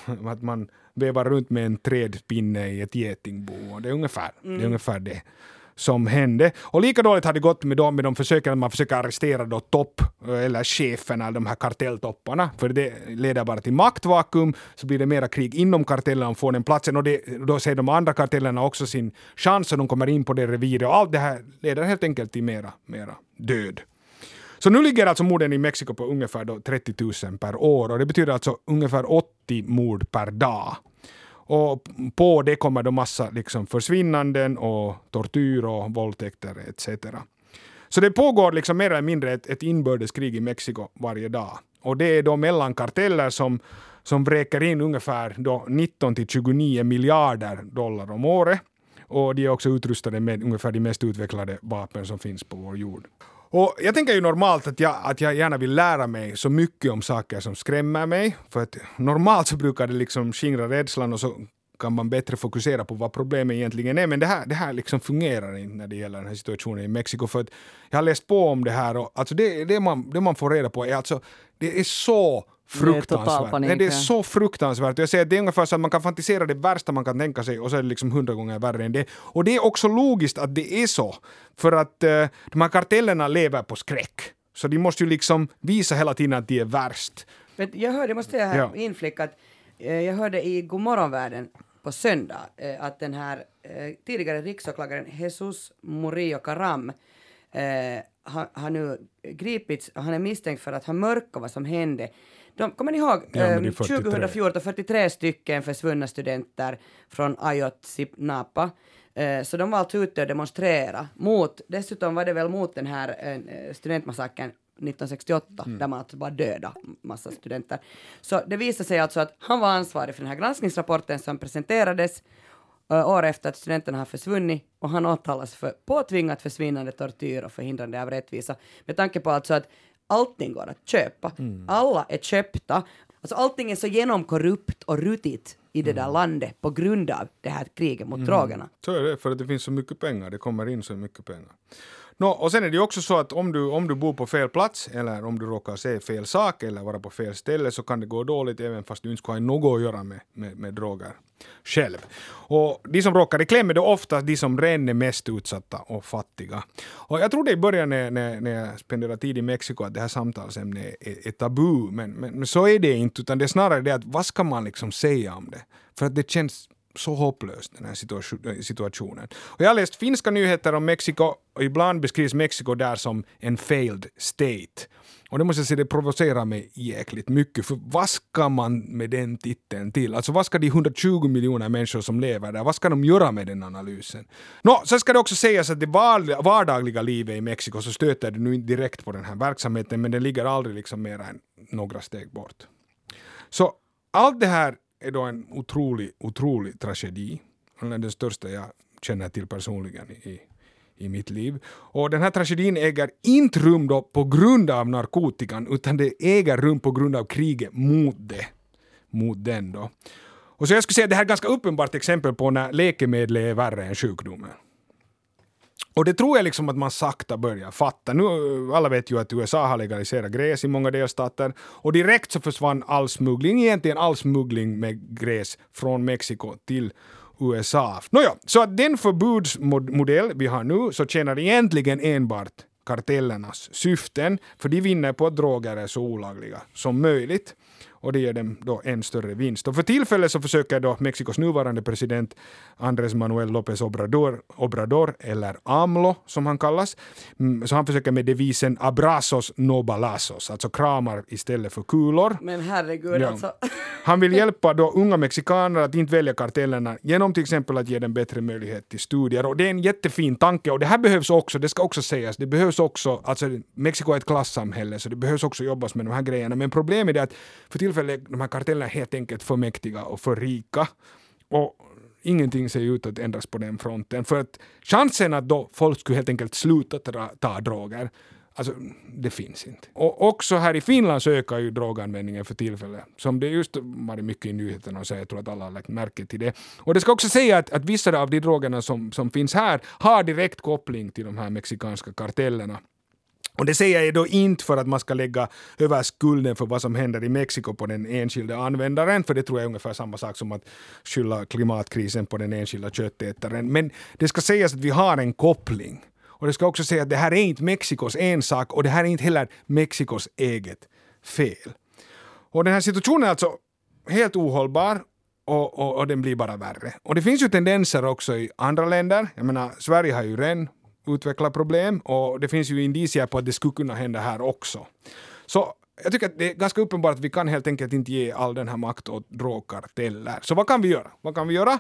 att man vevar runt med en trädpinne i ett getingbo. Det är ungefär, mm. det är mm. ungefär det som hände. Och lika dåligt har det gått med dem med de försöken att man försöker arrestera då topp eller cheferna, de här kartelltopparna. För det leder bara till maktvakuum, så blir det mera krig inom kartellen och får den platsen och det, då ser de andra kartellerna också sin chans och de kommer in på det reviret och allt det här leder helt enkelt till mera, mera död. Så nu ligger alltså morden i Mexiko på ungefär då 30 000 per år och det betyder alltså ungefär 80 mord per dag. Och på det kommer då massa liksom försvinnanden och tortyr och våldtäkter etc. Så det pågår liksom mer eller mindre ett, ett inbördeskrig i Mexiko varje dag. Och det är då mellan karteller som, som vräker in ungefär då 19 till 29 miljarder dollar om året. Och de är också utrustade med ungefär de mest utvecklade vapen som finns på vår jord. Och jag tänker ju normalt att jag, att jag gärna vill lära mig så mycket om saker som skrämmer mig. För att normalt så brukar det liksom skingra rädslan och så kan man bättre fokusera på vad problemet egentligen är. Men det här, det här liksom fungerar inte när det gäller den här situationen i Mexiko. För att jag har läst på om det här och alltså det, det, man, det man får reda på är alltså, det är så fruktansvärt. panik, Nej, det är så fruktansvärt. Jag säger att det är ungefär så att man kan fantisera det värsta man kan tänka sig och så är det liksom hundra gånger värre än det. Och det är också logiskt att det är så. För att eh, de här kartellerna lever på skräck. Så de måste ju liksom visa hela tiden att de är värst. Jag hörde, jag måste säga här Ja. inflicka att eh, jag hörde i Godmorgonvärlden på söndag eh, att den här eh, tidigare riksåklagaren Jesus Murillo Caram eh, har, har nu gripits och han är misstänkt för att ha mörkat vad som hände. De, kommer ni ihåg? Ja, men det är eh, 43. 2014 43 stycken försvunna studenter från Ayotzinapa. Eh, Så de var alltså ute och demonstrera mot, dessutom var det väl mot den här eh, studentmassakern 1968, där man alltså bara döda massa studenter. Så det visade sig alltså att han var ansvarig för den här granskningsrapporten som presenterades eh, år efter att studenterna har försvunnit och han åtalas för påtvingat försvinnande, tortyr och förhindrande av rättvisa. Med tanke på alltså att allting går att köpa. Alla är köpta. Alltså allting är så genomkorrupt och rutigt i det där landet på grund av det här kriget mot drogerna. Så är det, för att det finns så mycket pengar. Det kommer in så mycket pengar. No, och sen är det ju också så att om du, om du bor på fel plats eller om du råkar se fel sak eller vara på fel ställe så kan det gå dåligt även fast du inte skulle ha något att göra med, med, med droger själv. Och de som råkar i kläm är då ofta de som redan är mest utsatta och fattiga. Och jag trodde i början när, när, när jag spenderade tid i Mexiko att det här samtalsämnet är, är tabu, men, men, men så är det inte, utan det är snarare det att vad ska man liksom säga om det? För att det känns så hopplöst, den här eh, situationen. Och jag har läst finska nyheter om Mexiko och ibland beskrivs Mexiko där som en failed state. Och det måste jag säga, det provocerar mig jäkligt mycket, för vad ska man med den titeln till? Alltså vad ska de 120 miljoner människor som lever där, vad ska de göra med den analysen? Nå, sen ska det också sägas att det vardagliga livet i Mexiko så stöter det nu inte direkt på den här verksamheten, men det ligger aldrig liksom mer än några steg bort. Så allt det här är då en otrolig, otrolig tragedi. Den största jag känner till personligen i, i mitt liv. Och den här tragedin äger inte rum då på grund av narkotikan, utan det äger rum på grund av kriget mot det. Mot den då. Och så jag skulle säga att det här är ett ganska uppenbart exempel på när läkemedel är värre än sjukdomen. Och det tror jag liksom att man sakta börjar fatta. Nu, eh, alla vet ju att USA har legaliserat gräs i många delstater och direkt så försvann all smuggling, egentligen all smuggling med gräs från Mexiko till USA. Nåja, så att den förbudsmodell vi har nu så tjänar egentligen enbart kartellernas syften, för de vinner på att droger är så olagliga som möjligt och det ger dem då en större vinst. Och för tillfället så försöker då Mexikos nuvarande president Andrés Manuel López Obrador, Obrador eller AMLO som han kallas, mm, så han försöker med devisen abrazos no balazos, alltså kramar istället för kulor. Men herregud Ja. alltså. Han vill hjälpa då unga mexikaner att inte välja kartellerna genom till exempel att ge dem bättre möjlighet till studier. Och det är en jättefin tanke och det här behövs också, det ska också sägas, det behövs också, alltså Mexiko är ett klassamhälle så det behövs också jobbas med de här grejerna. Men problemet är att för tillfälle är de här kartellerna helt enkelt för mäktiga och för rika. Och ingenting ser ut att ändras på den fronten. För att chansen att då folk skulle helt enkelt sluta ta, ta droger Alltså, det finns inte. Och också här i Finland så ökar ju droganvändningen för tillfället. Som det just varit mycket i nyheterna och så jag tror att alla har lagt märke till det. Och det ska också säga att, att vissa av de drogerna som, som finns här har direkt koppling till de här mexikanska kartellerna. Och det säger jag då inte för att man ska lägga över skulden för vad som händer i Mexiko på den enskilda användaren, för det tror jag är ungefär samma sak som att skylla klimatkrisen på den enskilda köttätaren. Men det ska sägas att vi har en koppling. Och det ska också sägas att det här är inte Mexikos ensak och det här är inte heller Mexikos eget fel. Och den här situationen är alltså helt ohållbar och, och, och den blir bara värre. Och det finns ju tendenser också i andra länder. Jag menar, Sverige har ju redan utvecklar problem och det finns ju indicier på att det skulle kunna hända här också. Så jag tycker att det är ganska uppenbart att vi kan helt enkelt inte ge all den här makt åt drogkarteller. Så vad kan vi göra? Vad kan vi göra?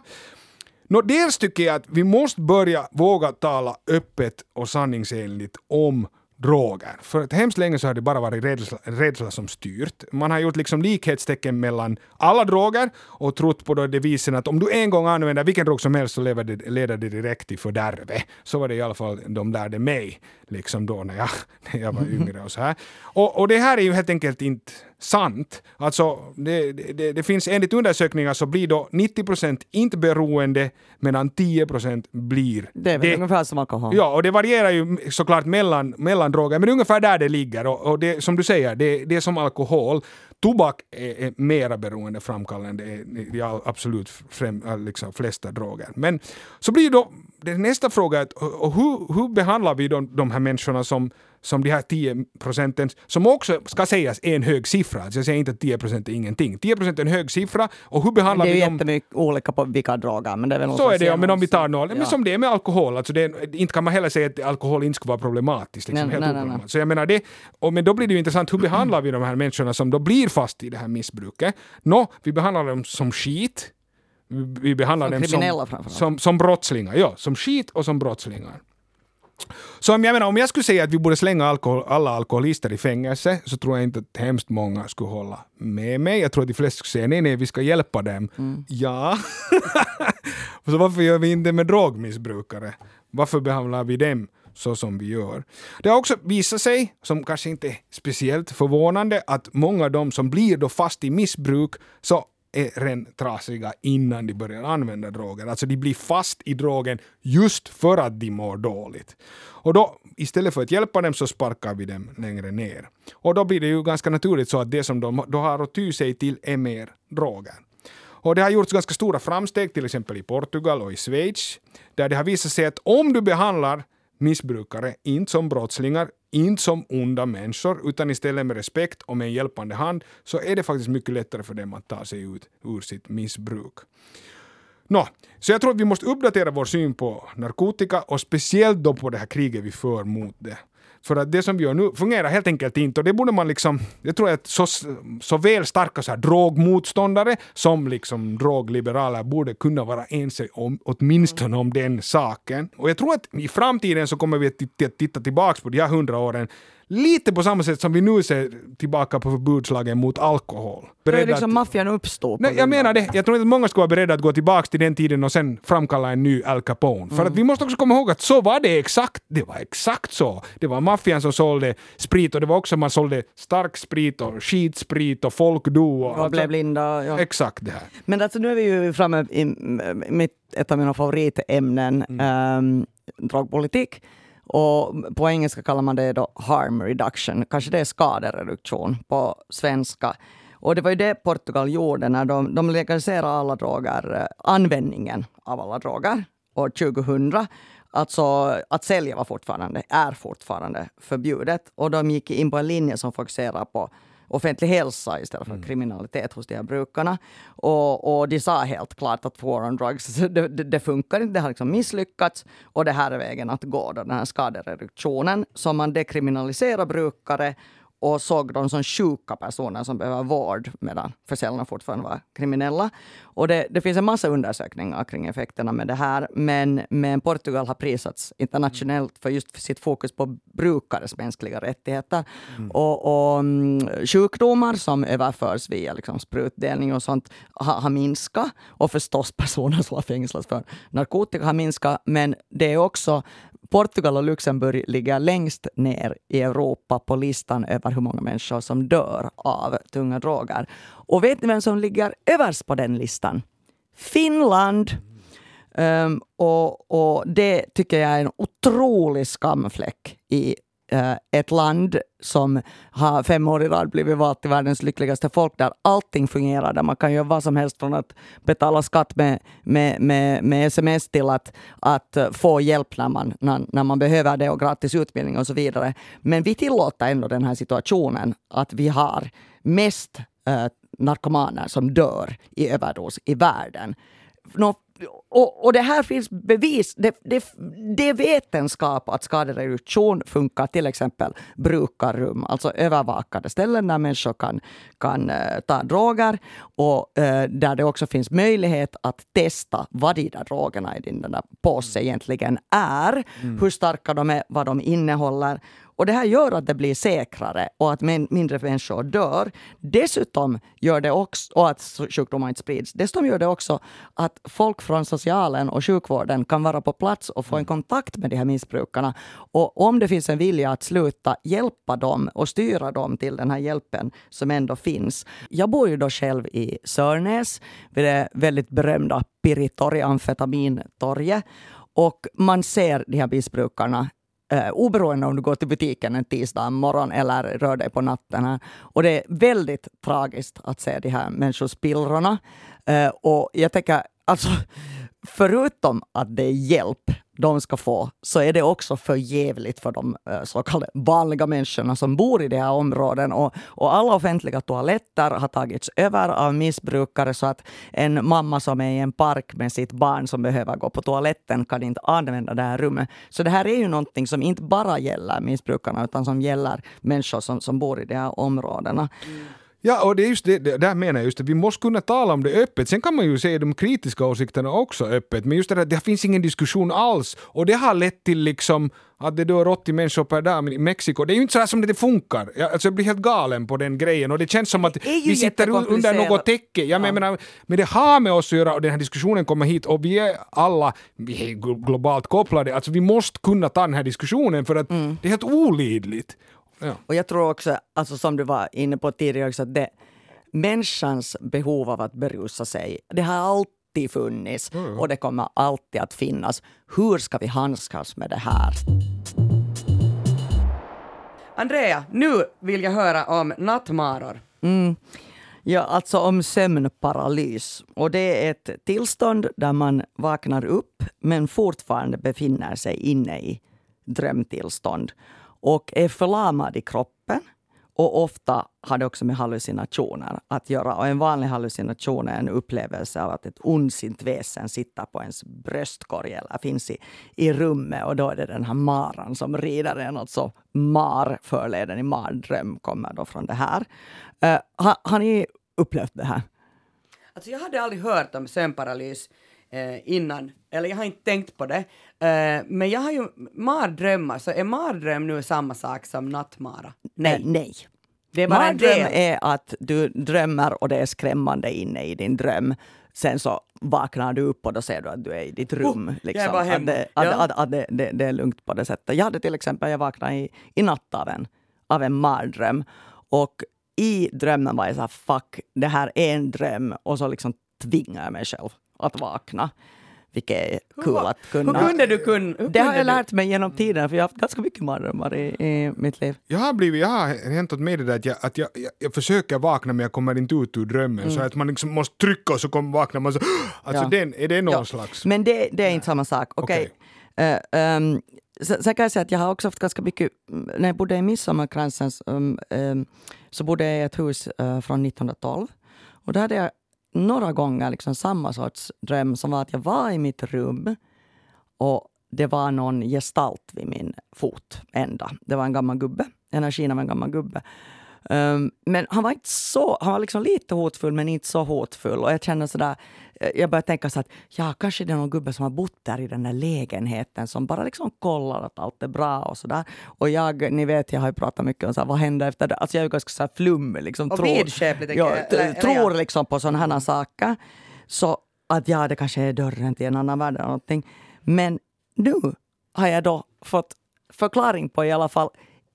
Nå, dels tycker jag att vi måste börja våga tala öppet och sanningsenligt om droger. För att hemskt länge så har det bara varit rädsla, rädsla som styrt. Man har gjort liksom likhetstecken mellan alla droger och trott på då devisen att om du en gång använder vilken drog som helst så leder det, leder det direkt till fördärve. Så var det i alla fall de lärde mig liksom då när jag, när jag var yngre och så här. Och, och det här är ju helt enkelt inte sant. Alltså, det, det, det finns enligt undersökningar så blir då 90% inte beroende medan 10% blir Det är väl ungefär som alkohol. Ja, och det varierar ju såklart mellan, mellan droger, men det är ungefär där det ligger. Och, och det, som du säger, det, det är som alkohol. Tobak är, är mera beroendeframkallande än de absolut främ, liksom flesta droger. Men så blir då det nästa fråga, att, och hur, hur behandlar vi de, de här människorna som som de här 10 procenten, som också ska sägas är en hög siffra. Alltså jag säger inte att 10 procent är ingenting. 10 procent är en hög siffra och hur behandlar vi dem? Det är ju jättemycket olika på vilka droger, men det är väl Så är det, men om vi tar noll. Ja. Men som det är med alkohol, alltså det är, inte kan man heller säga att alkohol inte skulle vara problematiskt. Liksom, Nej, nej, nej, oproblematiskt. Så jag menar det, och, men då blir det ju intressant, hur behandlar vi de här människorna som då blir fast i det här missbruket? Nå, vi behandlar dem som skit. Vi- behandlar Som dem som, som, som brottslingar. Ja, som skit och som brottslingar. Så om jag, menar, om jag skulle säga att vi borde slänga alkohol, alla alkoholister i fängelse så tror jag inte att hemskt många skulle hålla med mig. Jag tror att de flesta skulle säga nej, nej, vi ska hjälpa dem. Ja. så varför gör vi inte med drogmissbrukare? Varför behandlar vi dem så som vi gör? Det har också visat sig, som kanske inte är speciellt förvånande, att många av de som blir då fast i missbruk så är redan trasiga innan de börjar använda droger. Alltså de blir fast i drogen just för att de mår dåligt. Och då istället för att hjälpa dem så sparkar vi dem längre ner. Och då blir det ju ganska naturligt så att det som de då har att ty sig till är mer droger. Och det har gjorts ganska stora framsteg till exempel i Portugal och i Schweiz där det har visat sig att om du behandlar missbrukare inte som brottslingar, inte som onda människor utan istället med respekt och med en hjälpande hand så är det faktiskt mycket lättare för dem att ta sig ut ur sitt missbruk. Nå, så jag tror att vi måste uppdatera vår syn på narkotika och speciellt då på det här kriget vi för mot det. För att det som vi gör nu fungerar helt enkelt inte och det borde man liksom, jag tror att så, såväl starka så här drogmotståndare som liksom drogliberaler borde kunna vara ense om åtminstone om den saken. Och jag tror att i framtiden så kommer vi att titta, tillbaka på de här hundra åren lite på samma sätt som vi nu ser tillbaka på förbudslagen mot alkohol. Det är Beredda liksom att- maffian uppstod. Nej, jag menar det. Jag tror inte att många skulle vara beredda att gå tillbaka till den tiden och sen framkalla en ny Al Capone. För att vi måste också komma ihåg att så var det exakt. Det var exakt så. Det var maffian som sålde sprit och det var också man sålde stark sprit och skitsprit och folk dog. Och Och allt blev blinda. Ja. Exakt det här. Men alltså nu är vi ju framme i mitt, ett av mina favoritämnen, ehm, drogpolitik. Och på engelska kallar man det då harm reduction, kanske det är skadereduktion på svenska. Och det var ju det Portugal gjorde när de, de legaliserade alla droger, eh, användningen av alla droger år 2000. Alltså att sälja var fortfarande, är fortfarande förbjudet. Och de gick in på en linje som fokuserar på offentlig hälsa istället för kriminalitet hos de här brukarna. Och, och de sa helt klart att war on drugs, det, det, det funkar inte, det har liksom misslyckats och det här är vägen att gå, då, den här skadereduktionen. Så man dekriminaliserar brukare och såg dem som sjuka personer som behöver vård medan försäljarna fortfarande var kriminella. Och det, det finns en massa undersökningar kring effekterna med det här men, men Portugal har prisats internationellt för just sitt fokus på brukares mänskliga rättigheter. Och, och mm, sjukdomar som överförs via liksom, sprutdelning och sånt har, har minskat. Och förstås personer som har fängslats för narkotika har minskat. Men det är också Portugal och Luxemburg ligger längst ner i Europa på listan över hur många människor som dör av tunga droger. Och vet ni vem som ligger överst på den listan? Finland! Um, och, och det tycker jag är en otrolig skamfläck i Eh, ett land som har fem år i rad blivit valt till världens lyckligaste folk, där allting fungerar, där man kan göra vad som helst från att betala skatt med, med, med, med sms till att, att få hjälp när man, när, när man behöver det och gratis utbildning och så vidare. Men vi tillåter ändå den här situationen att vi har mest eh, narkomaner som dör i överdos i världen. Nå, och, och det här finns bevis, det, det, det är vetenskap att skadereduktion funkar, till exempel brukarrum, alltså övervakade ställen där människor kan, kan uh, ta droger och uh, där det också finns möjlighet att testa vad de där drogerna i din den där påse egentligen är, hur starka de är, vad de innehåller Och det här gör att det blir säkrare och att mindre människor dör. Dessutom gör det också, och att sjukdomar inte sprids. Dessutom gör det också att folk från socialen och sjukvården kan vara på plats och få en kontakt med de här missbrukarna. Och om det finns en vilja att sluta, hjälpa dem och styra dem till den här hjälpen som ändå finns. Jag bor ju då själv i Sörnäs, vid det väldigt berömda Piritorg, amfetamintorget. Och man ser de här missbrukarna eh, oberoende om du går till butiken en tisdag morgon eller rör dig på natten. Här. Och det är väldigt tragiskt att se de här människospillrorna. Eh, och jag tänker, alltså, förutom att det är hjälp de ska få, så är det också för jävligt för de eh, så kallade vanliga människorna som bor i de här områden. Och, och alla offentliga toaletter har tagits över av missbrukare så att en mamma som är i en park med sitt barn som behöver gå på toaletten kan inte använda det här rummet. Så det här är ju någonting som inte bara gäller missbrukarna utan som gäller människor som, som bor i de här områdena. Mm. Ja, och det är just det, det, där menar jag just det, vi måste kunna tala om det öppet. Sen kan man ju se de kritiska åsikterna också öppet, men just det där, det finns ingen diskussion alls. Och det har lett till liksom att det dör 80 människor per dag i Mexiko. Det är ju inte så här som det funkar. Jag, alltså jag blir helt galen på den grejen och det känns som att vi sitter under något täcke. Ja, men, ja. Menar, men det har med oss att göra och den här diskussionen kommer hit och vi är alla vi är globalt kopplade. Alltså vi måste kunna ta den här diskussionen för att mm. det är helt olidligt. Ja. Och jag tror också, alltså som du var inne på tidigare, också, att det, människans behov av att berusa sig, det har alltid funnits mm. och det kommer alltid att finnas. Hur ska vi handskas med det här? Andrea, nu vill jag höra om nattmaror. Mm. Ja, alltså om sömnparalys. Och det är ett tillstånd där man vaknar upp men fortfarande befinner sig inne i drömtillstånd och är förlamad i kroppen. Och ofta har det också med hallucinationer att göra. Och en vanlig hallucination är en upplevelse av att ett ondsint väsen sitter på ens bröstkorg eller finns i, i rummet. Och då är det den här maran som rider en. Alltså mar, förleden i mardröm, kommer då från det här. Eh, uh, har, har ni upplevt det här? Alltså jag hade aldrig hört om sömnparalys eh, innan, eller jag har inte tänkt på det. Eh, men jag har ju mardrömmar, så är mardröm nu samma sak som nattmara? Nej. nej. Det är Mardröm är att du drömmer och det är skrämmande inne i din dröm. Sen så vaknar du upp och då ser du att du är i ditt oh, rum. Oh, liksom. Att, det, att, ja. att, att det, det, det, är lugnt på det sättet. Jag hade till exempel, jag vaknade i, i natt av en, av en mardröm. Och i drömmen var jag så här, fuck, det här är en dröm. Och så liksom tvingar jag mig själv att vakna. Vilket är kul att kunna. Hur kunde du kunna? Det har jag lärt mig genom tiden, för jag har haft ganska mycket mardrömmar i, i, mitt liv. Jag har blivit, jag har hänt åt mig det där att, jag, att jag, jag, jag försöker vakna men jag kommer inte ut ur drömmen. Mm. Så att man liksom måste trycka och så kommer vakna man så... Alltså ja. den, är det någon ja. slags... Men det, det är inte samma sak. Okej. Okay. Uh, eh, um, sen kan jag säga att jag har också haft ganska mycket, när jag bodde i Midsommarkransen um, um, så bodde jag i ett hus uh, från 1912. Och där hade jag några gånger liksom samma sorts dröm som var att jag var i mitt rum och det var någon gestalt vid min fot ända. Det var en gammal gubbe, energin av en gammal gubbe. Um, men han var inte så, han var liksom lite hotfull men inte så hotfull. Och jag kände sådär, jag började tänka så att ja, kanske det är någon gubbe som har bott där i den där lägenheten som bara liksom kollar att allt är bra och sådär. Och jag, ni vet, jag har ju pratat mycket om så här, vad händer efter det. Alltså jag är ganska så här flummig. Liksom, och vidskeplig, jag. Jag tror liksom på sådana här mm. saker. Så att ja, det kanske är dörren till en annan värld eller någonting. Men nu har jag då fått förklaring på i alla fall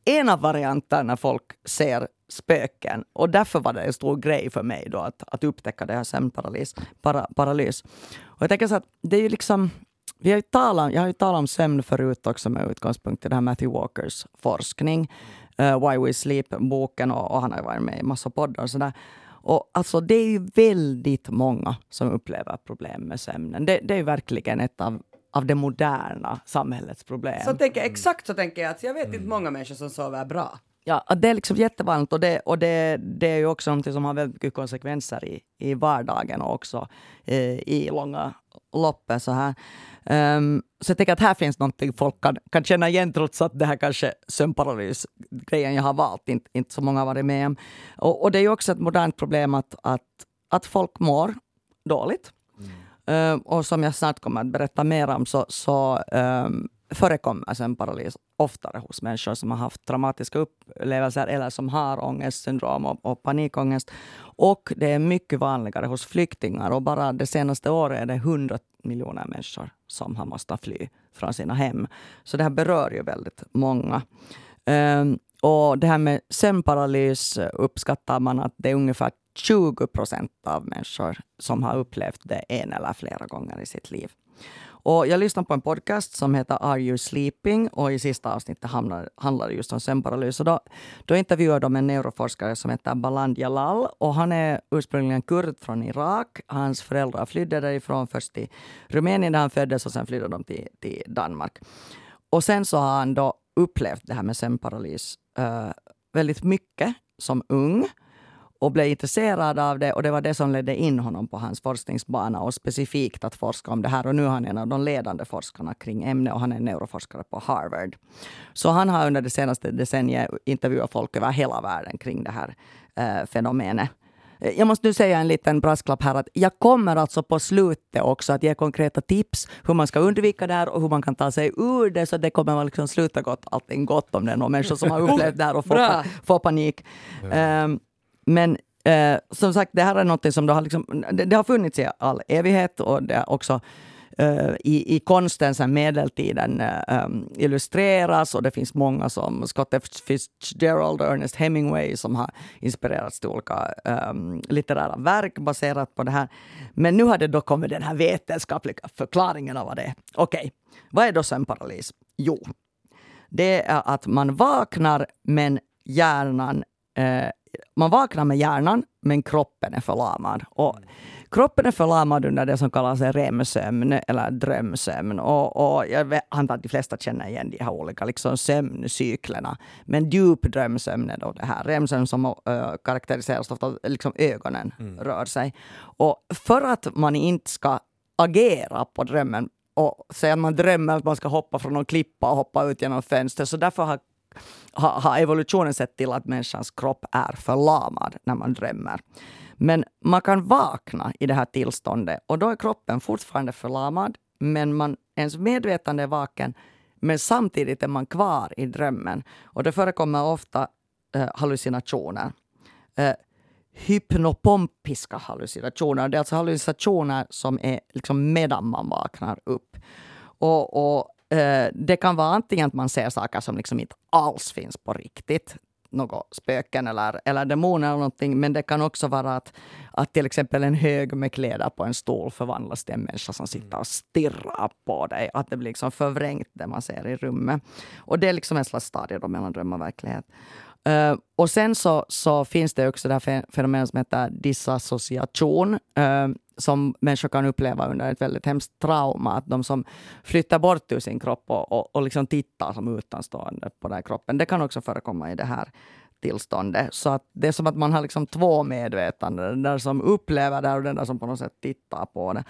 en av varianterna när folk ser spöken. Och därför var det en stor grej för mig då att, att upptäcka det här sömnparalys. Para, paralys. Och jag tänker så att det är ju liksom vi har ju talat, jag har ju talat om sömn förut också med utgångspunkt i det här Matthew Walkers forskning. Uh, Why We Sleep-boken och, och, han har ju varit med i massa poddar och sådär. Och alltså det är ju väldigt många som upplever problem med sömnen. Det, det är ju verkligen ett av, av det moderna samhällets problem. Så tänker, exakt så tänker jag. Att jag vet inte många människor som sover bra. Ja, det är liksom jättevanligt och, det, och det, det är ju också något som har väldigt mycket konsekvenser i, i vardagen och också eh, i långa loppet. Så, här. Um, så jag tänker att här finns någonting folk kan, kan känna igen trots att det här kanske sömnparalys-grejen jag har valt inte, inte så många har varit med om. Och, och, det är ju också ett modernt problem att, att, att folk mår dåligt. Ehm, och som jag snart kommer att berätta mer om så, så ehm, um, förekommer alltså sömnparalys oftare hos människor som har haft traumatiska upplevelser eller som har ångestsyndrom och, och panikångest. Och det är mycket vanligare hos flyktingar och bara det senaste året är det 100 miljoner människor som har måste fly från sina hem. Så det här berör ju väldigt många. Um, och det här med sömnparalys uppskattar man att det är ungefär 20 procent av människor som har upplevt det en eller flera gånger i sitt liv. Och jag lyssnade på en podcast som heter Are you sleeping? Och i sista avsnittet handlar, handlar det just om sömnparalys. då, då intervjuade de en neuroforskare som heter Baland Jalal. Och han är ursprungligen kurd från Irak. Hans föräldrar flydde därifrån först till Rumänien där han föddes och sen flydde de till, till Danmark. Och sen så har han då upplevt det här med sömnparalys uh, väldigt mycket som ung och blev intresserad av det och det var det som ledde in honom på hans forskningsbana och specifikt att forska om det här. Och nu är han en av de ledande forskarna kring ämnet och han är neuroforskare på Harvard. Så han har under det senaste decenniet intervjuat folk över hela världen kring det här eh, fenomenet. Jag måste nu säga en liten brasklapp här att jag kommer alltså på slutet också att ge konkreta tips hur man ska undvika det här och hur man kan ta sig ur det. Så det kommer att liksom sluta gott, allting gott om det är någon människa som har upplevt det här och får, får panik. Um, men eh, som sagt, det här är något som det har, liksom, det, det, har funnits i all evighet och det också uh, i, i konsten sedan medeltiden uh, um, illustreras och det finns många som Scott F. Fitzgerald och Ernest Hemingway som har inspirerats till olika um, litterära verk baserat på det här. Men nu har det då kommit den här vetenskapliga förklaringen av vad det är. Okej, okay. vad är då sömnparalys? Jo, det är att man vaknar men hjärnan eh, man vaknar med hjärnan, men kroppen är förlamad. Och kroppen är förlamad under det som kallas REM-sömn eller drömsömn. Och, och jag antar att de flesta känner igen de här olika liksom, sömncyklerna. Men djup drömsömn är då det här. REM-sömn som uh, karaktäriseras ofta att liksom, ögonen mm. rör sig. Och för att man inte ska agera på drömmen och säga att man drömmer att man ska hoppa från någon klippa och hoppa ut genom fönstret. Så därför har har ha evolutionen sett till att människans kropp är förlamad när man drömmer. Men man kan vakna i det här tillståndet och då är kroppen fortfarande förlamad men man, ens medvetande är vaken men samtidigt är man kvar i drömmen. Och det förekommer ofta eh, hallucinationer. Eh, hypnopompiska hallucinationer. Det är alltså hallucinationer som är liksom medan man vaknar upp. Och, och det kan vara antingen att man ser saker som liksom inte alls finns på riktigt, något spöken eller, eller demoner eller någonting. Men det kan också vara att, att till exempel en hög med kläder på en stol förvandlas till en människa som sitter och stirrar på dig. Att det blir liksom förvrängt det man ser i rummet. Och det är liksom en slags stadie då mellan dröm och verklighet. Uh, och sen så, så finns det också det här fenomenet som heter disassociation. Uh, som människor kan uppleva under ett väldigt hemskt trauma. Att de som flyttar bort ur sin kropp och, och, och liksom tittar som utanstående på den här kroppen. Det kan också förekomma i det här tillståndet. Så att det är som att man har liksom två medvetanden. Den där som upplever det och den där som på något sätt tittar på det.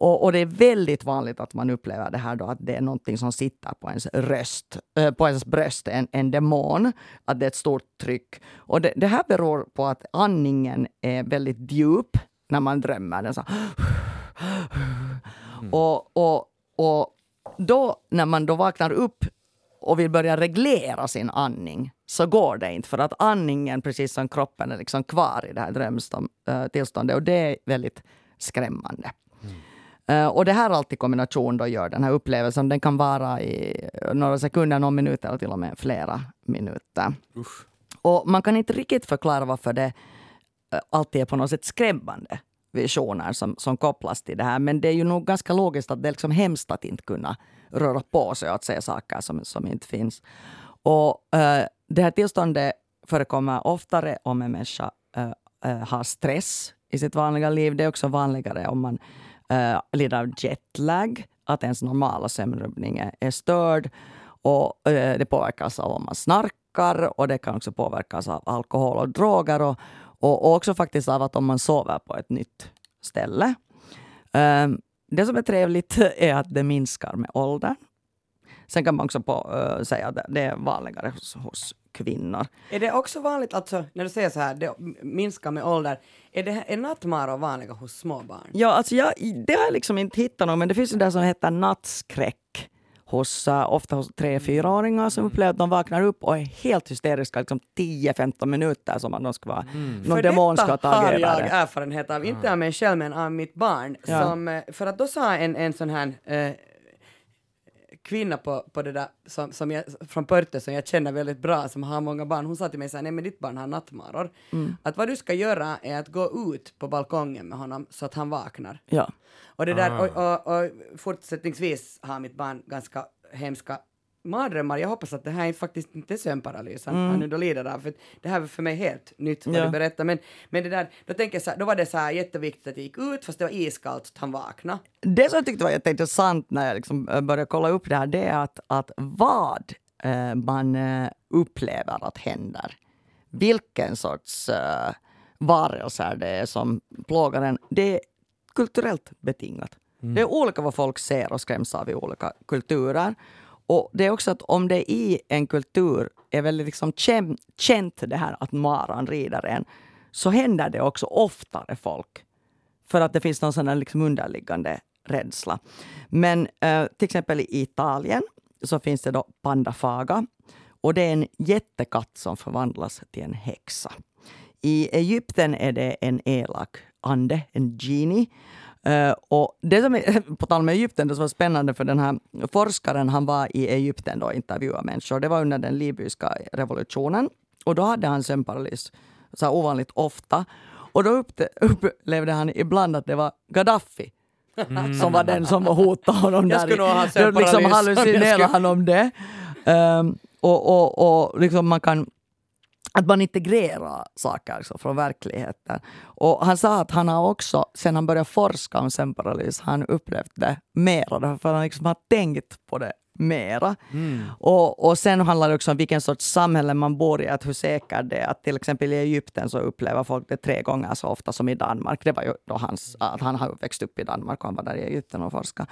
Och, och, det är väldigt vanligt att man upplever det här då, att det är någonting som sitter på ens röst, eh, på ens bröst, en, en demon. Att det är ett stort tryck. Och det, det här beror på att andningen är väldigt djup när man drömmer. Den så mm. och, och, och då när man då vaknar upp och vill börja reglera sin andning så går det inte för att andningen, precis som kroppen, är liksom kvar i det här drömtillståndet och det är väldigt skrämmande. Uh, och det här allt i kombination då gör den här upplevelsen, den kan vara i några sekunder, någon minut eller till och med flera minuter. Uff. Och man kan inte riktigt förklara varför det Eh, alltid är på något sätt skrämmande visioner som, som kopplas till det här. Men det är ju nog ganska logiskt att det är liksom hemskt att inte kunna röra på sig och att se saker som, som inte finns. Och uh, det här tillståndet förekommer oftare om en människa uh, har stress i sitt vanliga liv. Det är också vanligare om man uh, lider av jetlag, att ens normala sömnrubbning är störd. Och det påverkas av om man snarkar och det kan också påverkas av alkohol och droger. Och, och, och också faktiskt av att om man sover på ett nytt ställe. Um, det som är trevligt är att det minskar med åldern. Sen kan man också på, uh, säga att det är vanligare hos, hos kvinnor. Är det också vanligt, alltså när du säger så här, det minskar med ålder, är, det, är nattmaror vanliga hos små barn? Ja, alltså jag, det har jag liksom inte hittat något, men det finns ju det som heter nattskräck hos, uh, ofta hos tre fyraåringar som upplever att de vaknar upp och är helt hysteriska liksom 10-15 minuter som att de ska vara någon För demon ska ha har jag erfarenhet av, inte av mig själv men av mitt barn. Ja. Som, eh, för att då sa en, en sån här eh, kvinna på, på det där som, som jag, från Pörte som jag känner väldigt bra som har många barn, hon sa till mig så här, nej men ditt barn har nattmaror. Mm. Att vad du ska göra är att gå ut på balkongen med honom så att han vaknar. Ja. Och, det där, Ah. och, och, och fortsättningsvis har mitt barn ganska hemska mardrömmar. Jag hoppas att det här är faktiskt inte är sömnparalys han, han nu då lider av. För det här är för mig helt nytt vad Mm. Ja. du berättar. Men, men det där, då, tänker jag så här, då var det så här jätteviktigt att jag gick ut fast det var iskallt att han vaknade. Det som jag tyckte var jätteintressant när jag liksom eh, började kolla upp det här, det är att, att vad eh, man eh, upplever att händer, vilken sorts eh, varelser det är som plågar en, det är kulturellt betingat. Det är olika vad folk ser och skräms av i olika kulturer. Och det är också att om det i en kultur är väldigt liksom känt det här att maran rider en, så händer det också oftare folk. För att det finns någon sån här liksom underliggande rädsla. Men eh, till exempel i Italien så finns det då pandafaga. Och det är en jättekatt som förvandlas till en häxa. I Egypten är det en elak ande, en genie. Eh, och det som är, på tal om Egypten, det som var spännande för den här forskaren, han var i Egypten då och intervjuade människor. Det var under den libyska revolutionen. Och då hade han sömnparalys så här ovanligt ofta. Och då upplevde han ibland att det var Gaddafi som var den som hotade honom. Jag skulle nog ha Då sömnparalys liksom hallucinerade han om det. Ehm, och och, och liksom man kan att man integrerar saker alltså, från verkligheten. Och han sa att han har också, sen han började forska om sömnparalys, han upplevt det mera, att han liksom har tänkt på det mera. Och, och sen handlar det också om vilken sorts samhälle man bor i, att hur säkert det är. Att till exempel i Egypten så upplever folk det tre gånger så ofta som i Danmark. Det var ju då hans, att han har växt upp i Danmark och han var där i Egypten och forskade.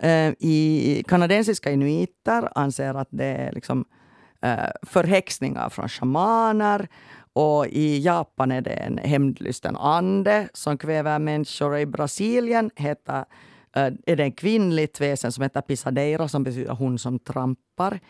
Eh, I kanadensiska inuiter anser att det är liksom Eh, förhäxningar från shamaner. Och i Japan är det en hämndlysten ande som kväver människor. I Brasilien heter, eh, är det en kvinnligt väsen som heter pisadeira som betyder hon som trampar.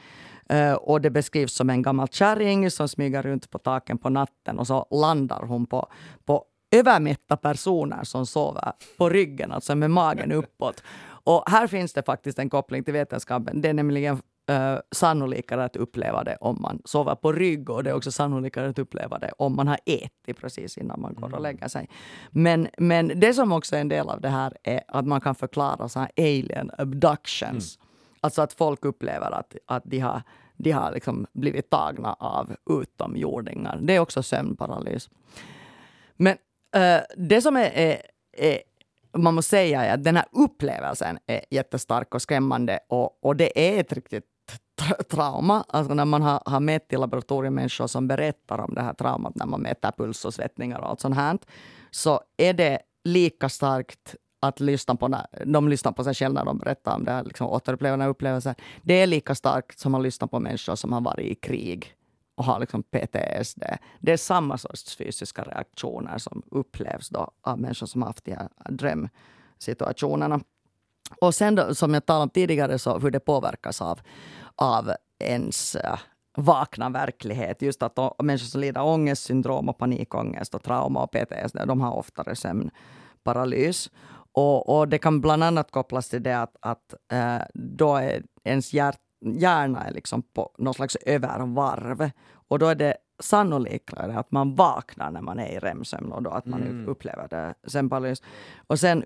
Eh, och det beskrivs som en gammal kärring som smyger runt på taken på natten och så landar hon på, på övermätta personer som sover på ryggen, alltså med magen uppåt. Och här finns det faktiskt en koppling till vetenskapen. Det är nämligen uh, sannolikare att uppleva det om man sover på rygg och det är också sannolikare att uppleva det om man har ätit precis innan man går och lägger sig. Men, men det som också är en del av det här är att man kan förklara så här alien abductions. Alltså att folk upplever att, att de har, de har liksom blivit tagna av utomjordingar. Det är också sömnparalys. Men eh, det som är, är, är, man måste säga är att den här upplevelsen är jättestark och skrämmande och, och det är ett riktigt trauma. Alltså när man har, har mätt i laboratorium människor som berättar om det här traumat när man mäter puls och svettningar och allt sånt här så är det lika starkt att lyssna på när, de lyssnar på sig själva när de berättar om det här liksom, återupplevande upplevelser. Det är lika starkt som att lyssna på människor som har varit i krig och har liksom PTSD. Det är samma sorts fysiska reaktioner som upplevs då av människor som har haft de här drömsituationerna. Och sen då, som jag talade om tidigare, så hur det påverkas av, av ens äh, vakna verklighet. Just att människor som lider av ångestsyndrom och panikångest och trauma och PTSD, de har oftare sömnparalys. Och, och det kan bland annat kopplas till det att, att äh, då är ens hjärt, hjärna är liksom på någon slags övervarv. Och då är det sannolikare att man vaknar när man är i REM-sömn och då att man upplever det sömnparalys. Och sen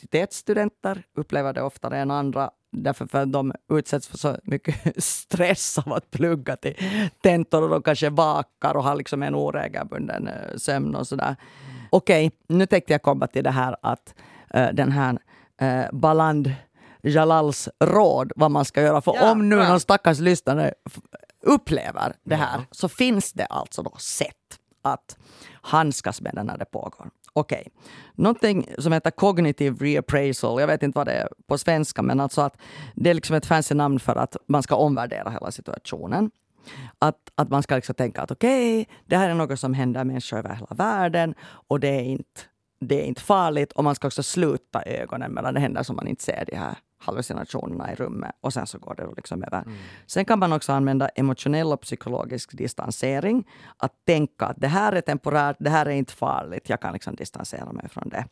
universitetsstudenter upplever det oftare än andra därför för att de utsätts för så mycket stress av att plugga till tentor och de kanske vakar och har liksom en oregelbunden eh, sömn och sådär. Okej, nu tänkte jag komma till det här att eh, den här eh, Baland Jalals råd vad man ska göra. För Ja, om nu bra. någon stackars lyssnare upplever det här så finns det alltså då sätt att handskas med det när det pågår. Okej, någonting som heter cognitive reappraisal, jag vet inte vad det är på svenska, men alltså att det är liksom ett fancy namn för att man ska omvärdera hela situationen. Att, att man ska liksom tänka att okej, det här är något som händer människor över hela världen och det är inte, det är inte farligt och man ska också sluta ögonen medan det händer så man inte ser de här hallucinationerna i rummet och sen så går det liksom över. Sen kan man också använda emotionell och psykologisk distansering. Att tänka att det här är temporärt, det här är inte farligt, jag kan liksom distansera mig från det.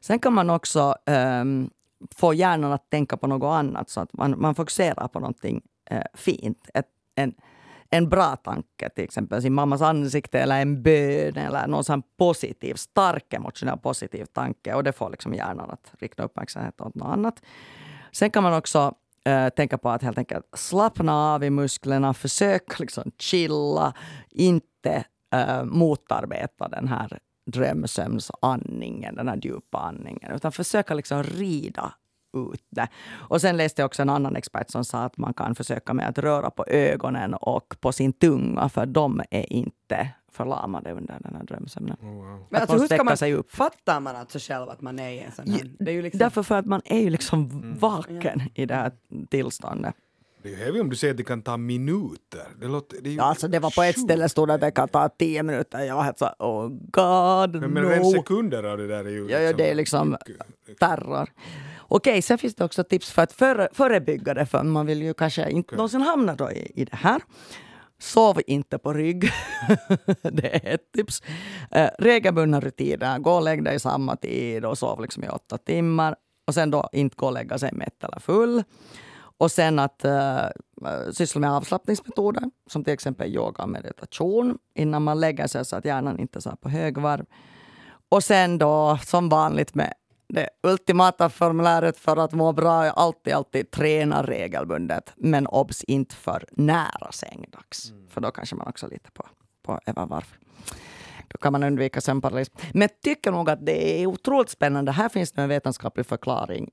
Sen kan man också um, få hjärnan att tänka på något annat så att man, man fokuserar på någonting uh, fint. Ett, en, en bra tanke, till exempel sin mammas ansikte eller en bön eller någon sån positiv, stark emotionell positiv tanke och det får liksom hjärnan att rikta uppmärksamhet åt något annat. Sen kan man också uh, tänka på att helt enkelt slappna av i musklerna, försök liksom chilla, inte uh, motarbeta den här drömsömnsandningen, den här djupa andningen, utan försöka liksom rida ut det. Och sen läste jag också en annan expert som sa att man kan försöka med att röra på ögonen och på sin tunga, för de är inte förlamade under den här drömsömnen. Oh, wow. Men Att alltså, man hur ska man, sig upp. fattar man alltså själv att man är i en sån här? Det är ju liksom, Därför för att man är ju liksom vaken i det här tillståndet. Det är ju heavy om du säger att det kan ta minuter. Det låter, det är ju Ja, alltså det var på ett ställe stod det att det kan ta tio minuter. Jag var helt så oh god, Men, men no. rent sekunder av det där är ju Ja, ja, det är liksom terror. Okej, sen finns det också tips för att före, förebygga det, för man vill ju kanske inte någonsin hamna då i, i det här. Sov inte på rygg. det är ett tips. Eh, regelbundna rutiner. Gå och lägg dig samma tid och sov liksom i åtta timmar. Och sen då inte gå och lägga sig mätt eller full. Och sen att uh, syssla med avslappningsmetoder som till exempel yoga och meditation innan man lägger sig så att hjärnan inte är så här på högvarv. Och sen då som vanligt med det ultimata formuläret för att må bra är alltid, alltid träna regelbundet. Men obs, inte för nära sängdags. För då kanske man också lite på, på övervarv. Då kan man undvika sömnparalys. Men jag tycker nog att det är otroligt spännande. Här finns det en vetenskaplig förklaring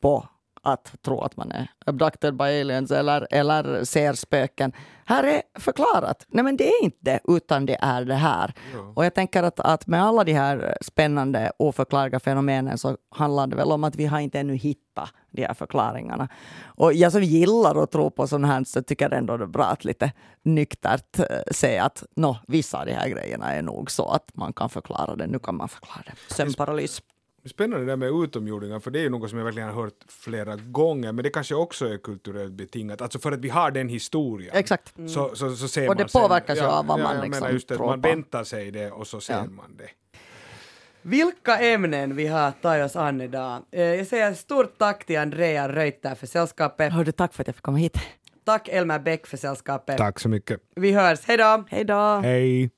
på att tro att man är abducted by aliens eller, eller ser spöken. Här är förklarat. Nej men det är inte det, utan det är det här. Ja. Och jag tänker att, att med alla de här spännande oförklarliga fenomenen så handlar det väl om att vi har inte ännu hittat de här förklaringarna. Och jag som gillar att tro på sånt här så tycker jag ändå det är bra att lite nyktert eh, säga att no, vissa av de här grejerna är nog så att man kan förklara det. Nu kan man förklara det. Sömnparalys. Spännande det där med utomjordingar, för det är ju något som jag verkligen har hört flera gånger, men det kanske också är kulturellt betingat. Alltså för att vi har den historien. Exakt. Så, så, så ser Och det man påverkas ju av vad man jag liksom menar just det, tror Man på. väntar sig det och så ser Ja. man det. Vilka ämnen vi har tagit oss an idag. Eh, Jag säger stort tack till Andrea Reuter för sällskapet. Hördu, tack för att jag fick komma hit. Tack Elmer Bäck för sällskapet. Tack så mycket. Vi hörs, hej då! Hej då! Hej!